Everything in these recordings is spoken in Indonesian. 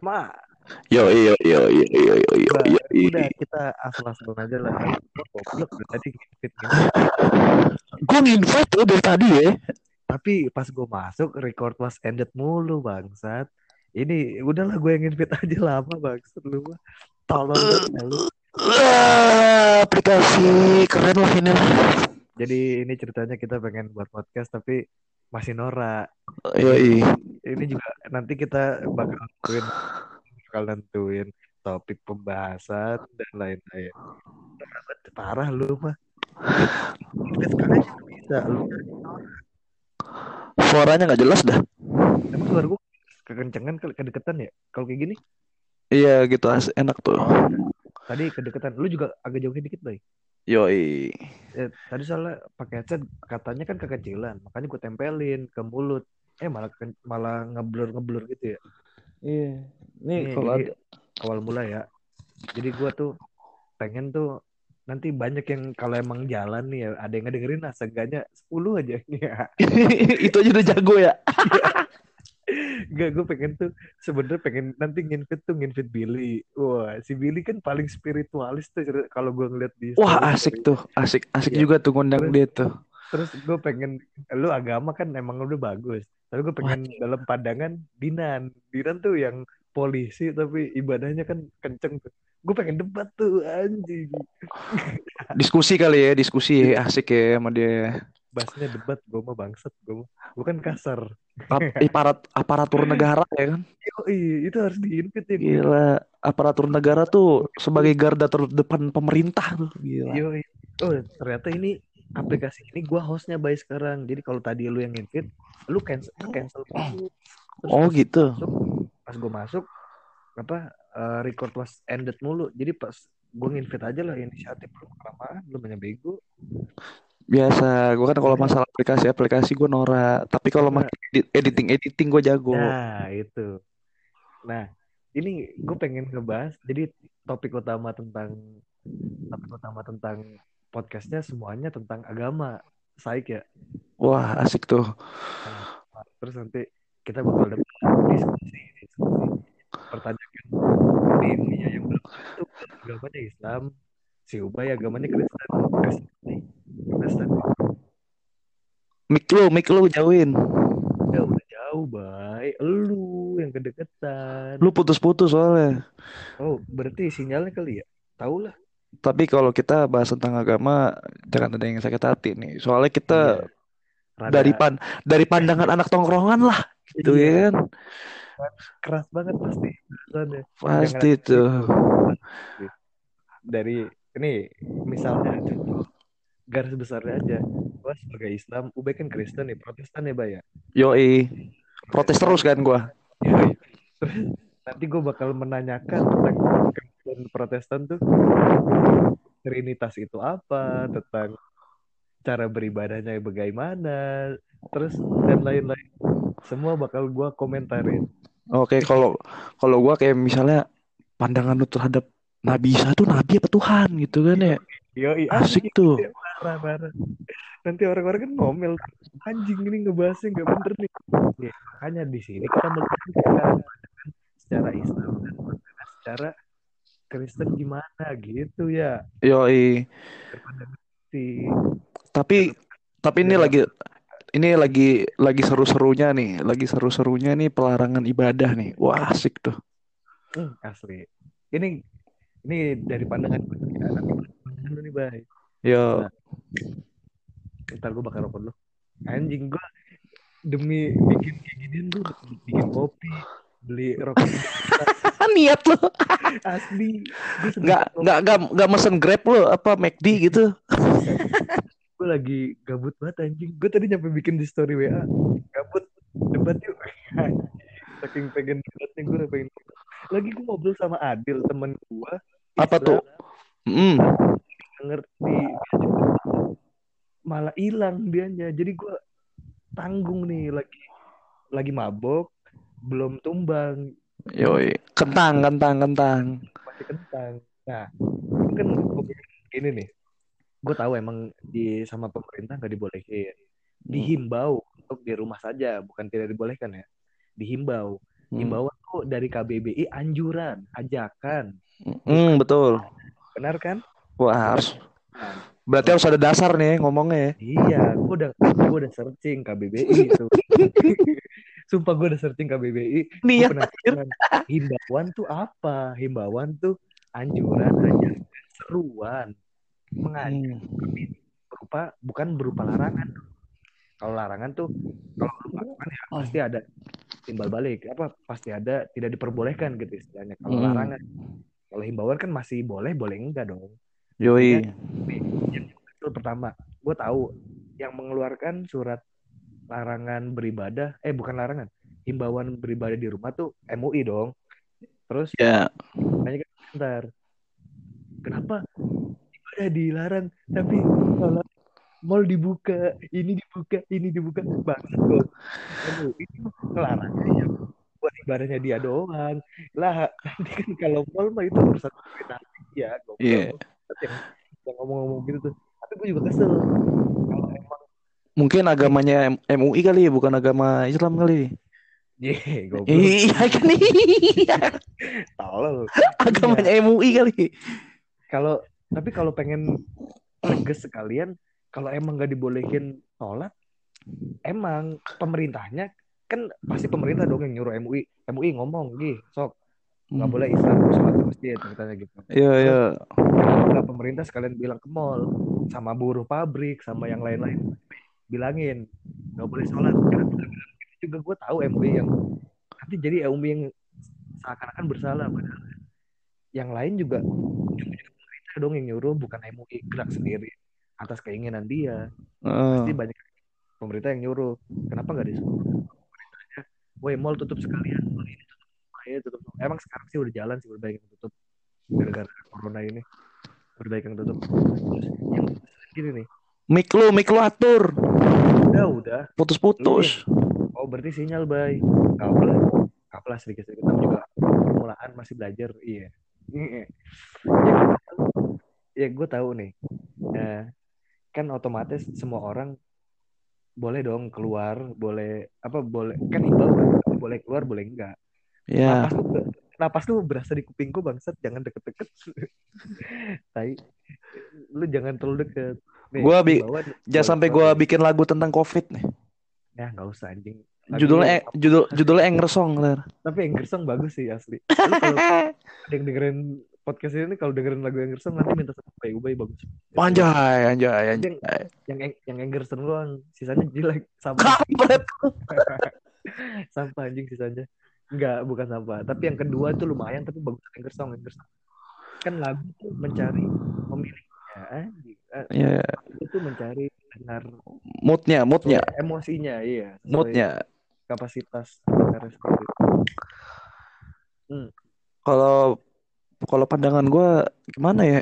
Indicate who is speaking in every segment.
Speaker 1: Ma,
Speaker 2: Yo yo yo yo yo yo yo
Speaker 1: Bah,
Speaker 2: yo.
Speaker 1: udah kita asal-asalan aja lah. Goblok tadi
Speaker 2: Gue nginvite tuh dari tadi ya.
Speaker 1: Tapi pas gue masuk record was ended mulu bangsat. Ini udahlah gue yang invite aja lama bangsat lu. Tolong dong, lu.
Speaker 2: Ah, aplikasi keren lah ini lah.
Speaker 1: Jadi ini ceritanya kita pengen buat podcast tapi masih norak.
Speaker 2: Yoi.
Speaker 1: Ini juga nanti kita bakal nentuin bakal nentuin topik pembahasan dan lain-lain. Parah lu mah. Kita sekarang aja bisa lu.
Speaker 2: Suaranya nggak jelas dah.
Speaker 1: Emang suara gue kekencengan kali kedeketan ya? Kalau kayak gini
Speaker 2: Iya gitu enak tuh.
Speaker 1: tadi kedeketan. Lu juga agak jauhin dikit, Bay.
Speaker 2: Yoi.
Speaker 1: Ya, tadi soalnya pakai headset katanya kan kekecilan, makanya gue tempelin ke mulut. Eh malah ke- malah ngeblur ngeblur gitu ya.
Speaker 2: Iya. Nih
Speaker 1: Nih,
Speaker 2: kalau
Speaker 1: jadi
Speaker 2: ada
Speaker 1: awal mula ya. Jadi gue tuh pengen tuh nanti banyak yang kalau emang jalan nih ya ada yang ngedengerin lah seenggaknya 10 aja ya.
Speaker 2: itu aja udah jago ya.
Speaker 1: Gak gue pengen tuh sebenernya pengen nanti nginvite tuh nginvite Billy. Wah si Billy kan paling spiritualis tuh kalau gue ngeliat di
Speaker 2: Wah asik tuh, asik asik
Speaker 1: Iya.
Speaker 2: juga tuh ngundang
Speaker 1: Terus-
Speaker 2: dia tuh.
Speaker 1: Terus gue pengen lu agama kan emang udah bagus. Tapi gue pengen dalam pandangan Dinan. Dinan tuh yang polisi tapi ibadahnya kan kenceng tuh. Gue pengen debat tuh anjing.
Speaker 2: Diskusi kali ya, diskusi asik ya sama dia.
Speaker 1: Bahasnya debat gue mah bangsat gue mah. Gue kan kasar.
Speaker 2: Ap- aparat aparatur negara ya kan.
Speaker 1: Yoi, itu harus diinvite ya.
Speaker 2: Gila, aparatur negara tuh sebagai garda terdepan pemerintah tuh. Gila.
Speaker 1: Yoi. Oh ternyata ini aplikasi ini gue hostnya by sekarang. Jadi kalau tadi lu yang invite, lu cancel cancel dulu. Terus
Speaker 2: Oh
Speaker 1: pas
Speaker 2: gitu.
Speaker 1: masuk, pas gue masuk apa eh, record was ended mulu. Jadi pas gue nginvite aja lah inisiatif lu kelamaan lu banyak bego.
Speaker 2: Biasa, gue kan kalau masalah aplikasi-aplikasi gue norak. Tapi kalau
Speaker 1: Nah.
Speaker 2: masalah edit- editing-editing gue jago.
Speaker 1: Nah itu. Nah ini gue pengen ngebahas. Jadi topik utama tentang topik utama tentang podcastnya semuanya tentang agama. Saik ya.
Speaker 2: Wah asik tuh.
Speaker 1: Nah, terus nanti kita bakal debat diskusi diskusi pertanyaan ini yang belum tentu agamanya Islam si Ubay agamanya Kristen Kristen. Kristen
Speaker 2: Mik lu, mik lu jauhin.
Speaker 1: ya udah jauh bay lu yang kedeketan
Speaker 2: Lu putus-putus soalnya.
Speaker 1: oh berarti sinyalnya kali ya tahu lah
Speaker 2: Tapi kalau kita bahas tentang agama, jangan ada yang sakit hati nih. Soalnya kita
Speaker 1: Iya. Rada
Speaker 2: dari pan dari pandangan anak tongkrongan lah, gitu
Speaker 1: Iya.
Speaker 2: ya kan.
Speaker 1: keras banget pasti.
Speaker 2: Pasti tuh.
Speaker 1: dari ini misalnya contoh garis besarnya aja gua sebagai Islam Ubay kan Kristen nih Protestan ya bay ya
Speaker 2: Yoi. Protes terus kan.
Speaker 1: Terus nanti gue bakal menanyakan tentang Kristen Protestan tuh Trinitas itu apa, tentang cara beribadahnya bagaimana, terus dan lain-lain. Semua bakal gue komentarin.
Speaker 2: Oke, kalau kalau gua kayak misalnya pandangan lu terhadap Nabi Isa tuh nabi apa Tuhan gitu kan ya.
Speaker 1: Yoi,
Speaker 2: Asik
Speaker 1: anjing,
Speaker 2: tuh.
Speaker 1: parah parah. Nanti orang-orang kan ngomel, anjing ini ngebahasnya nggak bener nih. Ya, makanya di sini kita melihat pandangan secara Islam dan secara Kristen gimana gitu ya.
Speaker 2: Yoi.
Speaker 1: Si
Speaker 2: Tapi tapi ini
Speaker 1: Ya.
Speaker 2: lagi ini lagi lagi seru-serunya nih, lagi seru-serunya nih pelarangan ibadah nih. Wah, asik tuh.
Speaker 1: Hmm, asli. Ini ini dari pandangan gue ya, lu nih, Bay.
Speaker 2: Yo.
Speaker 1: Nah. Ntar gue bakal rokok dulu. Anjing gue demi bikin kayak ginian gue bikin kopi, beli rokok
Speaker 2: Niat lu.
Speaker 1: asli. Gue
Speaker 2: Nggak nggak nggak nggak mesen Grab lu apa McD gitu.
Speaker 1: gue lagi gabut banget anjing. Gue tadi nyampe bikin di story WA. Gabut debat yuk. Saking pengen debatnya gue pengen. Lagi gue ngobrol sama Adil temen gue.
Speaker 2: Apa tuh? Mm.
Speaker 1: Nggak ngerti malah hilang dianya jadi gue tanggung nih lagi lagi mabok belum tumbang
Speaker 2: Yoi. Kentang, kentang, kentang.
Speaker 1: masih kentang nah kan ini nih gue tahu emang di sama pemerintah nggak dibolehin dihimbau untuk di rumah saja bukan tidak dibolehkan ya dihimbau
Speaker 2: Hmm.
Speaker 1: Himbauan tuh dari KBBI anjuran, ajakan.
Speaker 2: Hmm, betul.
Speaker 1: Benar kan?
Speaker 2: Wah, harus
Speaker 1: Nah,
Speaker 2: berarti harus ada dasar nih ngomongnya ya.
Speaker 1: Iya, gue udah gue udah searching KBBI itu. Sumpah gue udah searching KBBI.
Speaker 2: Nih.
Speaker 1: Gua penasaran. Himbauan tuh apa? Himbauan tuh anjuran aja, seruan, mengajak
Speaker 2: Hmm.
Speaker 1: berupa bukan berupa larangan. Kalau larangan tuh kalau larangan ya pasti ada timbal balik apa pasti ada tidak diperbolehkan gitu istilahnya. Kalau
Speaker 2: Hmm.
Speaker 1: larangan, kalau himbauan kan masih boleh boleh enggak dong.
Speaker 2: Yoi.
Speaker 1: Itu pertama, gue tahu yang mengeluarkan surat larangan beribadah, eh bukan larangan, himbauan beribadah di rumah tuh MUI dong. Terus
Speaker 2: Ya.
Speaker 1: banyak kan kenapa ibadah dilarang tapi kalau mall dibuka, ini dibuka, ini dibuka, bangsat kok. MUI itu ngelarangnya ya buat ibadahnya dia doang. Lah, nanti kan kalau mall mah itu urusan pemerintah ya, goblok.
Speaker 2: Iya.
Speaker 1: yang, yang ngomong-ngomong gitu tuh. Tapi gue juga kesel. Kalau emang
Speaker 2: Mungkin agamanya M- MUI kali, bukan agama Islam kali.
Speaker 1: Ye, goblok.
Speaker 2: Iya kan iya.
Speaker 1: Tolol.
Speaker 2: Agamanya MUI kali.
Speaker 1: Kalau tapi kalau pengen tegas sekalian, kalau emang gak dibolehin sholat, emang pemerintahnya kan pasti pemerintah dong yang nyuruh MUI. MUI ngomong, gih, sok nggak boleh Islam sholat di masjid katanya gitu.
Speaker 2: Iya, iya.
Speaker 1: Nggak pemerintah sekalian bilang ke mall sama buruh pabrik sama yang lain-lain bilangin nggak boleh sholat. Karena gitu juga gue tahu MUI yang nanti jadi MUI yang seakan-akan bersalah padahal yang lain juga pemerintah dong yang nyuruh bukan MUI gerak sendiri atas keinginan dia
Speaker 2: Heeh.
Speaker 1: pasti banyak pemerintah yang nyuruh kenapa nggak disuruh woi mall tutup sekalian mall ini tutup ayo tutup emang sekarang sih udah jalan sih udah banyak yang tutup. Gara-gara corona ini. Udah banyak yang tutup. Terus yang gini nih.
Speaker 2: Mik lu, mik lu atur.
Speaker 1: udah udah.
Speaker 2: Putus-putus.
Speaker 1: oh berarti sinyal bay. Kabel kabel sedikit sedikit tapi juga permulaan masih belajar. Iya. Ya gue tahu ya gue tahu nih. Nah, kan otomatis semua orang boleh dong keluar boleh apa boleh kan imbau kan boleh keluar boleh enggak.
Speaker 2: Ya.
Speaker 1: napas tuh napas tuh berasa di kupingku bangsat jangan deket-deket. Tai lu jangan terlalu deket. Nih,
Speaker 2: Gua bi-
Speaker 1: himbauan
Speaker 2: Jangan sampai gua bikin lagu tentang COVID nih.
Speaker 1: ya nggak usah anjing. Lagu
Speaker 2: Judulnya eh, judul judulnya Anger Song,
Speaker 1: tapi Anger Song bagus sih asli. Lu kalau yang dengerin podcast ini kalau dengerin lagu Anger Song nanti minta sama Ubay Ubay bagus.
Speaker 2: Anjay, anjay,
Speaker 1: yang
Speaker 2: anjay.
Speaker 1: yang yang Anger Song doang sisanya jelek sama sampah anjing sisanya. Enggak bukan sampah. Tapi yang kedua itu lumayan tapi bagus Anger Song Anger Song kan lagu tuh mencari pemiliknya. Eh,
Speaker 2: Ya,
Speaker 1: lagu tuh mencari dengar
Speaker 2: moodnya, moodnya,
Speaker 1: emosinya iya.
Speaker 2: Moodnya.
Speaker 1: kapasitas seperti itu.
Speaker 2: Kalau kalau pandangan gua gimana ya?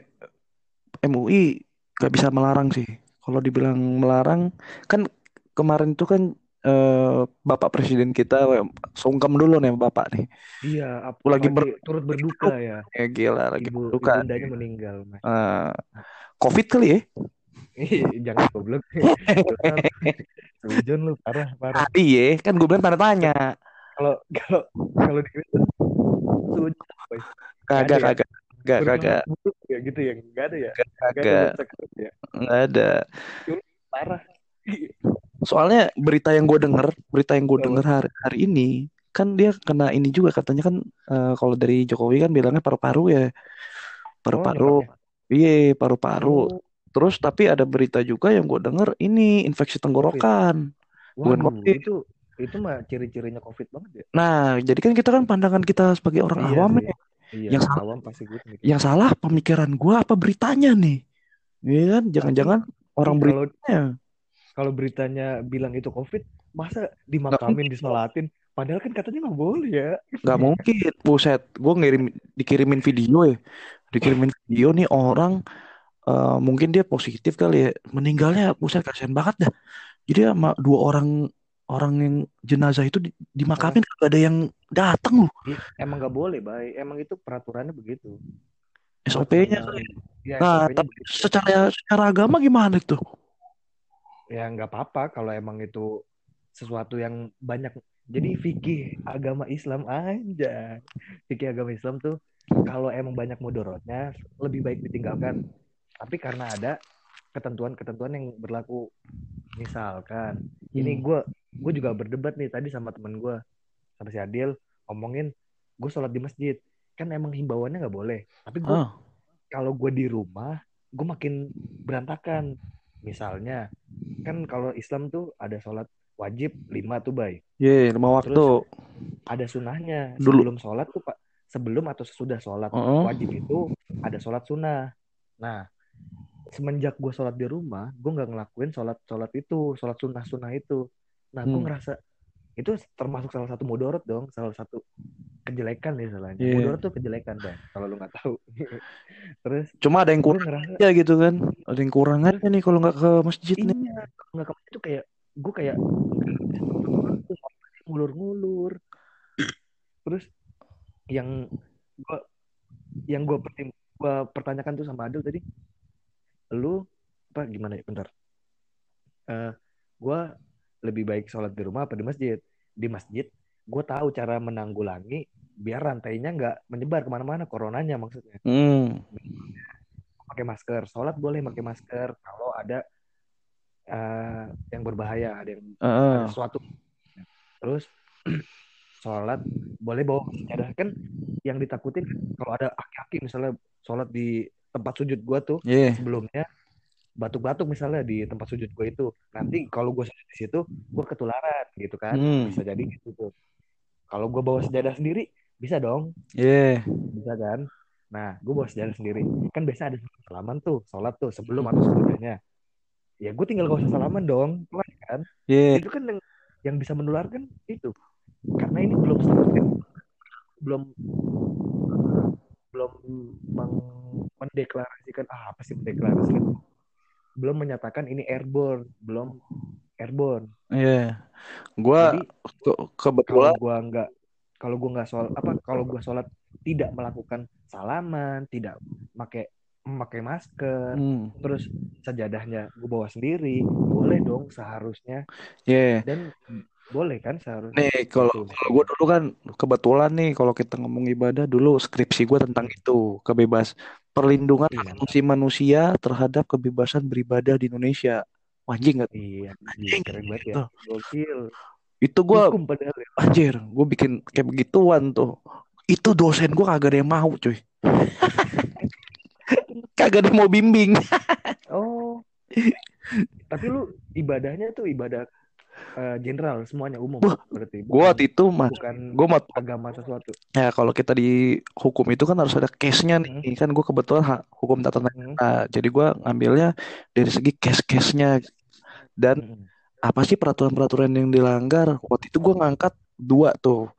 Speaker 2: MUI gak bisa melarang sih. Kalau dibilang melarang, kan kemarin itu kan eh, Bapak Presiden kita, sungkem dulu nih Bapak nih.
Speaker 1: iya ap-
Speaker 2: Lagi ber-
Speaker 1: turut berduka ya
Speaker 2: Ya gila, lagi
Speaker 1: ibu
Speaker 2: berduka.
Speaker 1: ibundanya meninggal mas
Speaker 2: Eh, COVID kali ya?
Speaker 1: Jangan goblok Sujon lu parah parah
Speaker 2: Tadi ya, kan gue bilang tanda tanya.
Speaker 1: kalau kalau kalau di Kristen.
Speaker 2: Kagak,
Speaker 1: ada
Speaker 2: kagak, kagak, kagak,
Speaker 1: ya gitu ya? Nggak ada ya? Nggak ada
Speaker 2: kagak,
Speaker 1: gitu ya?
Speaker 2: Nggak ada.
Speaker 1: parah.
Speaker 2: Soalnya berita yang gue denger, berita yang gue denger hari, hari ini, kan dia kena ini juga katanya kan eh, kalau dari Jokowi kan bilangnya paru-paru ya,
Speaker 1: oh
Speaker 2: paru-paru,
Speaker 1: nyebabnya
Speaker 2: iya paru-paru.
Speaker 1: oh.
Speaker 2: Terus tapi ada berita juga yang gue denger ini infeksi tenggorokan, bukan COVID.
Speaker 1: itu itu mah ciri-cirinya covid banget ya?
Speaker 2: Nah, jadi kan kita kan pandangan kita sebagai orang
Speaker 1: iya
Speaker 2: awam
Speaker 1: sih.
Speaker 2: ya,
Speaker 1: iya
Speaker 2: yang salah,
Speaker 1: pasti gitu mikir
Speaker 2: yang salah pemikiran gue apa beritanya nih? Iya kan, jangan-jangan orang
Speaker 1: ih, kalau
Speaker 2: beritanya
Speaker 1: kalau beritanya bilang itu covid masa dimakamin disolatin padahal kan katanya nggak boleh ya
Speaker 2: nggak mungkin, buset. Gue ngirim dikirimin video ya, dikirimin video nih orang eh, mungkin dia positif kali ya, meninggalnya buset kasihan banget dah. Jadi sama dua orang orang yang jenazah itu
Speaker 1: Hah?
Speaker 2: dimakamin gak ada yang datang loh
Speaker 1: Ih, emang nggak boleh bay emang itu peraturannya begitu
Speaker 2: SOP-nya kali.
Speaker 1: ya
Speaker 2: Nah,
Speaker 1: SOP-nya
Speaker 2: tapi
Speaker 1: begitu
Speaker 2: secara secara agama gimana tuh?
Speaker 1: ya nggak apa-apa kalau emang itu sesuatu yang banyak Jadi fikih agama Islam aja. Fikih agama Islam tuh kalau emang banyak mudorotnya lebih baik ditinggalkan. Tapi karena ada ketentuan-ketentuan yang berlaku misalkan ini
Speaker 2: Hmm.
Speaker 1: gue gue juga berdebat nih tadi sama temen gue sama si Adil ngomongin gue sholat di masjid kan emang himbauannya nggak boleh tapi gue
Speaker 2: Ah,
Speaker 1: kalau gue di rumah gue makin berantakan misalnya kan kalau Islam tuh ada sholat wajib lima tuh bay
Speaker 2: ye, lima waktu.
Speaker 1: terus ada sunahnya
Speaker 2: Dulu.
Speaker 1: sebelum sholat tuh pak sebelum atau sesudah sholat
Speaker 2: Heeh.
Speaker 1: wajib itu ada sholat sunnah nah semenjak gue sholat di rumah gue nggak ngelakuin sholat sholat itu sholat sunnah sunnah itu nah gue
Speaker 2: Hmm.
Speaker 1: ngerasa itu termasuk salah satu mudorot dong salah satu kejelekan nih salahnya
Speaker 2: Iya.
Speaker 1: mudorot tuh kejelekan bang kalau lu nggak tahu terus
Speaker 2: Cuma ada yang kurang
Speaker 1: ngerasa
Speaker 2: aja gitu kan. Ada yang kurang aja nih kalau nggak ke masjid nih.
Speaker 1: iya kalau nggak kemarin tuh kayak gue kayak ngulur-ngulur terus yang gue yang gue gue pertanyakan tuh sama Adil tadi lu apa gimana ya bentar Eh gue lebih baik sholat di rumah apa di masjid di masjid gue tahu cara menanggulangi biar rantainya nggak menyebar ke mana-mana coronanya maksudnya
Speaker 2: Hmm.
Speaker 1: pakai masker sholat boleh pakai masker kalau ada eh, yang berbahaya ada yang
Speaker 2: Heeh.
Speaker 1: ada sesuatu terus sholat boleh bawa sejadah kan yang ditakutin kan kalau ada aki-aki misalnya sholat di tempat sujud gua tuh
Speaker 2: Ye.
Speaker 1: sebelumnya batuk-batuk misalnya di tempat sujud gue itu. Nanti kalau gue sujud di situ gue ketularan gitu kan.
Speaker 2: Hmm.
Speaker 1: bisa jadi gitu tuh. Kalau gue bawa sejadah sendiri bisa dong.
Speaker 2: Ye.
Speaker 1: bisa kan? Nah gue bawa sejadah sendiri. Kan biasa ada salaman tuh sholat tuh sebelum atau sesudahnya ya gue tinggal gak usah salaman dong Pelan kan?
Speaker 2: Ye.
Speaker 1: itu kan yang, yang bisa menularkan itu. Karena ini belum belum belum mendeklarasikan ah, apa sih mendeklarasikan belum menyatakan ini airborne belum airborne
Speaker 2: Ye. Gua
Speaker 1: jadi
Speaker 2: ke-
Speaker 1: kalau
Speaker 2: kebetulan
Speaker 1: gua nggak kalau gua nggak sholat apa kalau gua sholat tidak melakukan salaman tidak pakai memakai masker
Speaker 2: Hmm.
Speaker 1: terus sajadahnya gue bawa sendiri boleh dong seharusnya
Speaker 2: Ye.
Speaker 1: dan boleh kan seharusnya
Speaker 2: Nih kalau
Speaker 1: Gitu.
Speaker 2: kalau gue dulu kan kebetulan nih kalau kita ngomong ibadah dulu skripsi gue tentang itu kebebas perlindungan
Speaker 1: Iya.
Speaker 2: asasi manusia terhadap kebebasan beribadah di Indonesia. Anjing nggak?
Speaker 1: iya
Speaker 2: Anjing,
Speaker 1: keren banget ya
Speaker 2: gitu.
Speaker 1: gokil
Speaker 2: Itu gue
Speaker 1: ya.
Speaker 2: anjir, gue bikin kayak begituan tuh. Itu dosen gue kagak ada yang mau, cuy. kagak ada yang mau bimbing.
Speaker 1: oh tapi lu ibadahnya tuh ibadah eh, general semuanya umum
Speaker 2: Wah,
Speaker 1: berarti
Speaker 2: Gue waktu itu mah,
Speaker 1: bukan
Speaker 2: gue mau
Speaker 1: agama sesuatu
Speaker 2: ya kalau kita di hukum itu kan harus ada case-nya nih. Kan gue kebetulan ha- hukum tata
Speaker 1: Hmm,
Speaker 2: negara. Jadi gue ngambilnya dari segi case-case-nya dan
Speaker 1: hmm,
Speaker 2: apa sih peraturan-peraturan yang dilanggar? Waktu itu gue ngangkat dua tuh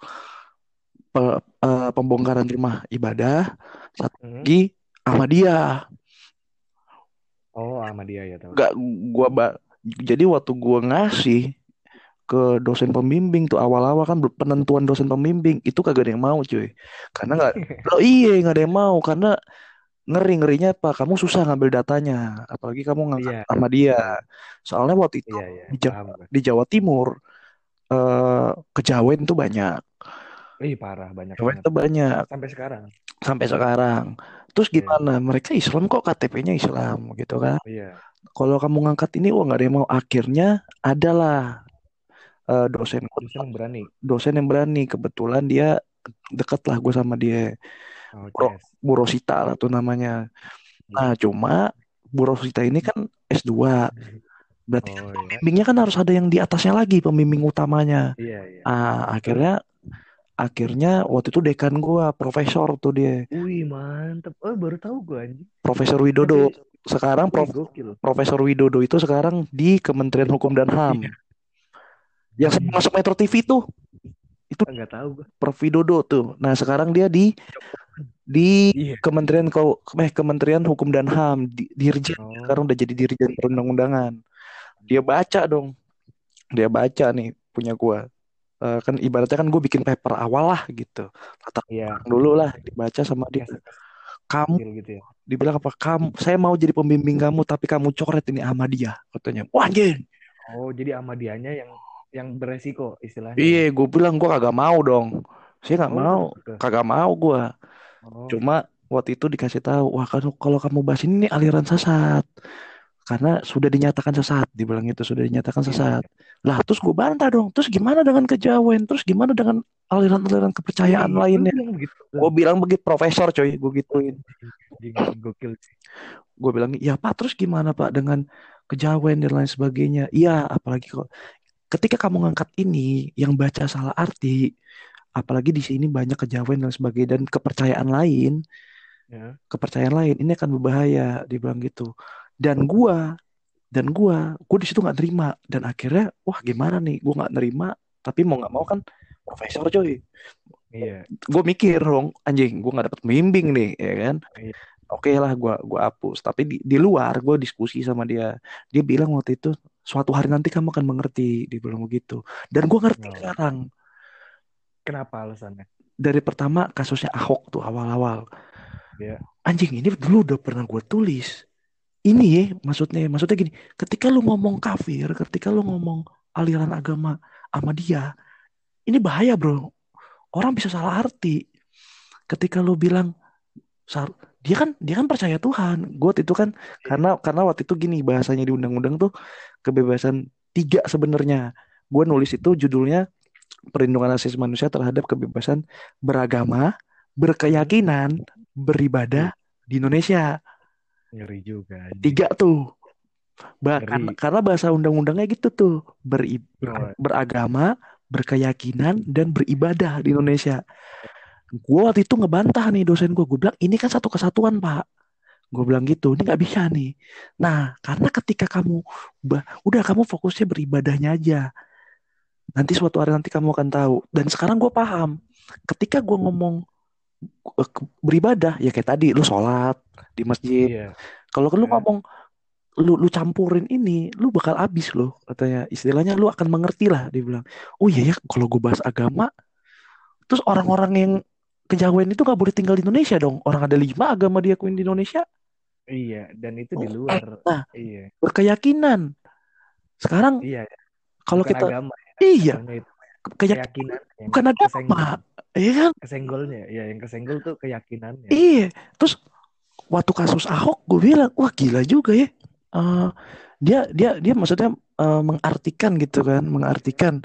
Speaker 2: Pe- eh, pembongkaran rumah ibadah, satu
Speaker 1: hmm.
Speaker 2: lagi Ahmadiyah.
Speaker 1: oh Ahmadiyah ya tahu
Speaker 2: Gak gua ba- jadi waktu gua ngasih ke dosen pembimbing tuh awal-awal kan penentuan dosen pembimbing itu kagak ada yang mau cuy. Karena nggak lo iya nggak ada yang mau karena ngeri ngerinya apa kamu susah ngambil datanya apalagi kamu ngangkat
Speaker 1: iya
Speaker 2: Ahmadiyah. Soalnya waktu itu
Speaker 1: iya iya
Speaker 2: di Jawa,
Speaker 1: paham
Speaker 2: di Jawa Timur eh kejawen tuh banyak.
Speaker 1: Ih parah banyak
Speaker 2: Kejawen
Speaker 1: banget
Speaker 2: tuh banyak
Speaker 1: sampai sekarang
Speaker 2: sampai sekarang. Terus
Speaker 1: Iya.
Speaker 2: gimana? Mereka Islam kok KTP-nya Islam gitu kan?
Speaker 1: iya
Speaker 2: Kalau kamu ngangkat ini, wah nggak ada yang mau. Akhirnya adalah eh, dosen
Speaker 1: dosen yang berani
Speaker 2: dosen yang berani. Kebetulan dia deket lah gue sama dia.
Speaker 1: oh
Speaker 2: Bro, Bu Rosita lah tuh namanya. Nah cuma Bu Rosita ini kan S2. Berarti kan
Speaker 1: oh iya
Speaker 2: pembimbingnya kan harus ada yang di atasnya lagi, pembimbing utamanya.
Speaker 1: iya iya
Speaker 2: Ah akhirnya akhirnya waktu itu dekan gue profesor tuh dia,
Speaker 1: wih mantep oh baru tahu gue anjing
Speaker 2: Profesor Widodo. Sekarang Prof, Profesor Widodo itu sekarang di Kementerian Hukum dan HAM. Yang
Speaker 1: Hmm.
Speaker 2: masuk Metro TV tuh, itu
Speaker 1: nggak tahu gue
Speaker 2: Prof Widodo tuh. Nah sekarang dia di di
Speaker 1: iya
Speaker 2: Kementerian Kau eh Kementerian Hukum dan HAM di, Dirjen
Speaker 1: oh
Speaker 2: sekarang udah jadi Dirjen perundang-undangan. Dia baca dong, dia baca nih punya gua. Eh, kan ibaratnya kan gue bikin paper awal lah gitu. Latar belakang dulu lah dibaca sama dia. Kamu
Speaker 1: gitu ya
Speaker 2: dibilang apa? Kamu saya mau jadi pembimbing kamu tapi kamu coret ini Ahmadiyah katanya. Wah anjing.
Speaker 1: oh jadi Ahmadiyahnya yang yang beresiko istilahnya
Speaker 2: Iya,
Speaker 1: ya.
Speaker 2: gue bilang gue kagak mau dong. Saya nggak
Speaker 1: Oh,
Speaker 2: mau,
Speaker 1: betul.
Speaker 2: kagak mau gue.
Speaker 1: Oh,
Speaker 2: Cuma waktu itu dikasih tahu, wah kan kalau kamu bahas ini nih aliran sesat. Karena sudah dinyatakan sesat, dibilang itu sudah dinyatakan
Speaker 1: iya,
Speaker 2: sesat. Lah, terus gue bantah dong. Terus gimana dengan kejawen? Terus gimana dengan aliran-aliran
Speaker 1: iya.
Speaker 2: kepercayaan
Speaker 1: lu
Speaker 2: lainnya? Gue bilang begitu profesor coy, gue gituin.
Speaker 1: Gokil.
Speaker 2: Gue bilang, ya Pak, terus gimana Pak dengan kejawen dan lain sebagainya? Iya, apalagi kok ketika kamu ngangkat ini yang baca salah arti, apalagi di sini banyak kejawen dan sebagainya dan kepercayaan lain,
Speaker 1: Ya.
Speaker 2: kepercayaan lain ini akan berbahaya, dibilang gitu. Dan gua dan gua, gua di situ nggak nerima dan akhirnya, wah gimana nih, gua nggak nerima, tapi mau nggak mau kan profesor coy.
Speaker 1: Iya.
Speaker 2: Gue mikir dong, anjing, gua nggak dapat membimbing nih, ya kan?
Speaker 1: Iya.
Speaker 2: Oke lah, gua gua hapus. Tapi di, di luar, gue diskusi sama dia. Dia bilang waktu itu, suatu hari nanti kamu akan mengerti, dia bilang begitu. Dan gua ngerti
Speaker 1: Oh.
Speaker 2: sekarang.
Speaker 1: Kenapa alasannya?
Speaker 2: Dari pertama kasusnya Ahok tuh awal-awal.
Speaker 1: Iya.
Speaker 2: Anjing ini dulu udah pernah gue tulis. Ini ya maksudnya, maksudnya gini. Ketika lu ngomong kafir, ketika lu ngomong aliran agama sama dia, ini bahaya bro. Orang bisa salah arti. Ketika lu bilang dia kan dia kan percaya Tuhan. Gue waktu itu kan karena karena waktu itu gini bahasanya di undang-undang tuh kebebasan tiga sebenarnya. Gue nulis itu judulnya perlindungan asasi manusia terhadap kebebasan beragama, berkeyakinan, beribadah di Indonesia.
Speaker 1: Ngeri juga.
Speaker 2: Tiga tuh. Ba-
Speaker 1: Ngeri.
Speaker 2: karena, bahasa undang-undangnya gitu tuh. Beri-
Speaker 1: Oh,
Speaker 2: beragama, berkeyakinan, dan beribadah di Indonesia. Gue waktu itu ngebantah nih dosen gue. Gue bilang ini kan satu kesatuan pak. Gue bilang gitu. Ini nggak bisa nih. Nah karena ketika kamu bah, udah kamu fokusnya beribadahnya aja. Nanti suatu hari nanti kamu akan tahu. Dan sekarang gue paham. Ketika gue ngomong eh, beribadah ya kayak tadi lu sholat di masjid.
Speaker 1: iya.
Speaker 2: Kalau lu
Speaker 1: Ya.
Speaker 2: ngomong lu lu campurin ini, lu bakal abis loh katanya. Istilahnya lu akan mengerti lah dia bilang. Oh iya ya kalau gue bahas agama, terus orang-orang yang kejawen itu nggak boleh tinggal di Indonesia dong. Orang ada lima agama diakuin di Indonesia,
Speaker 1: Iya, dan itu di
Speaker 2: Oh,
Speaker 1: luar.
Speaker 2: nah.
Speaker 1: Iya.
Speaker 2: berkeyakinan. Sekarang
Speaker 1: Iya,
Speaker 2: kalau
Speaker 1: bukan
Speaker 2: kita
Speaker 1: agama ya.
Speaker 2: iya
Speaker 1: itu
Speaker 2: keyakinan
Speaker 1: keyakinan yang
Speaker 2: bukan
Speaker 1: kesenggol,
Speaker 2: agama, iya kan?
Speaker 1: kesenggolnya. Iya, yang kesenggol tuh keyakinannya.
Speaker 2: Iya. Terus waktu kasus Ahok gue bilang, wah gila juga ya. Eh, dia dia dia maksudnya eh, mengartikan gitu kan, mengartikan.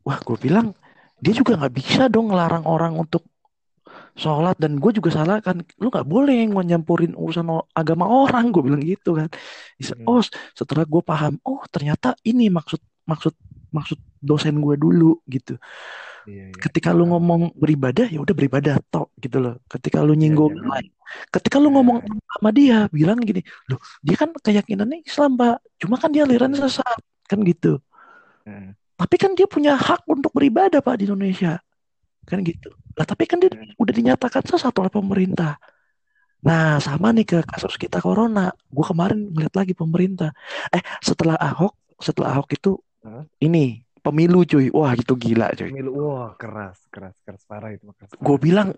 Speaker 2: Wah gue bilang dia juga nggak bisa dong ngelarang orang untuk sholat dan gue juga salah kan. Lu nggak boleh nyampurin urusan agama orang. Gue bilang gitu kan.
Speaker 1: Hmm.
Speaker 2: Oh setelah gue paham, oh ternyata ini maksud maksud maksud dosen gue dulu gitu.
Speaker 1: Iya, iya.
Speaker 2: Ketika lu ngomong beribadah ya udah beribadah tok gitu loh. Ketika lu nyinggung
Speaker 1: jangan-
Speaker 2: lain, ketika lu ngomong sama dia bilang gini, loh dia kan keyakinannya Islam pak, cuma kan dia alirannya sesat kan gitu.
Speaker 1: Nah,
Speaker 2: Tapi kan dia punya hak untuk beribadah pak di Indonesia kan gitu. Lah tapi kan dia
Speaker 1: Hmm.
Speaker 2: udah dinyatakan sesat oleh pemerintah. Nah sama nih ke kasus kita corona. Gue kemarin ngeliat lagi pemerintah. Eh setelah Ahok, setelah Ahok itu
Speaker 1: Hah?
Speaker 2: ini pemilu cuy. Wah itu gila cuy.
Speaker 1: Pemilu, wah keras, keras, keras parah itu. Keras
Speaker 2: gue bilang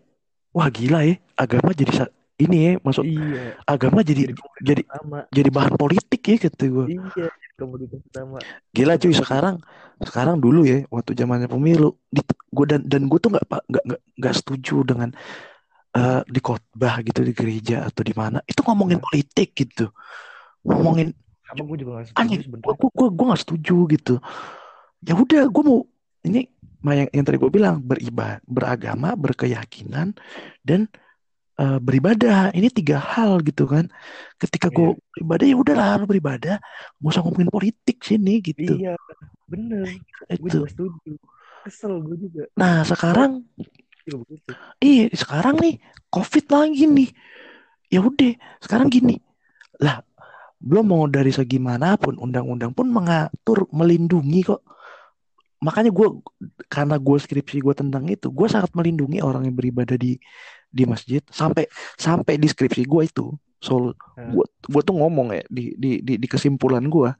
Speaker 2: wah gila ya agama jadi ini ya maksud
Speaker 1: Iya,
Speaker 2: agama jadi
Speaker 1: jadi
Speaker 2: jadi jadi bahan politik ya kata gue
Speaker 1: Iya, utama.
Speaker 2: gila cuy sekarang sekarang dulu ya waktu zamannya pemilu di gue dan dan gue tuh nggak pak nggak nggak setuju dengan eh, di khotbah gitu di gereja atau di mana itu ngomongin
Speaker 1: Nah.
Speaker 2: politik gitu ngomongin
Speaker 1: Sama gue juga gak setuju
Speaker 2: anjing gue
Speaker 1: sebenarnya.
Speaker 2: gue gue gue nggak setuju gitu ya udah gue mau ini yang, yang tadi gue bilang beribadah beragama berkeyakinan dan eh, beribadah ini tiga hal gitu kan ketika gue
Speaker 1: Iya.
Speaker 2: beribadah ya udah lah lu beribadah gak usah ngomongin politik sini gitu
Speaker 1: Iya, bener.
Speaker 2: Itu.
Speaker 1: Kesel gue juga.
Speaker 2: nah sekarang
Speaker 1: begitu.
Speaker 2: iya sekarang nih covid lagi nih ya udah sekarang gini lah belum mau dari segi mana pun undang-undang pun mengatur melindungi kok makanya gue karena gue skripsi gue tentang itu gue sangat melindungi orang yang beribadah di di masjid sampai sampai di skripsi gue itu soal
Speaker 1: Hah?
Speaker 2: gue gue tuh ngomong ya di di di, di kesimpulan gue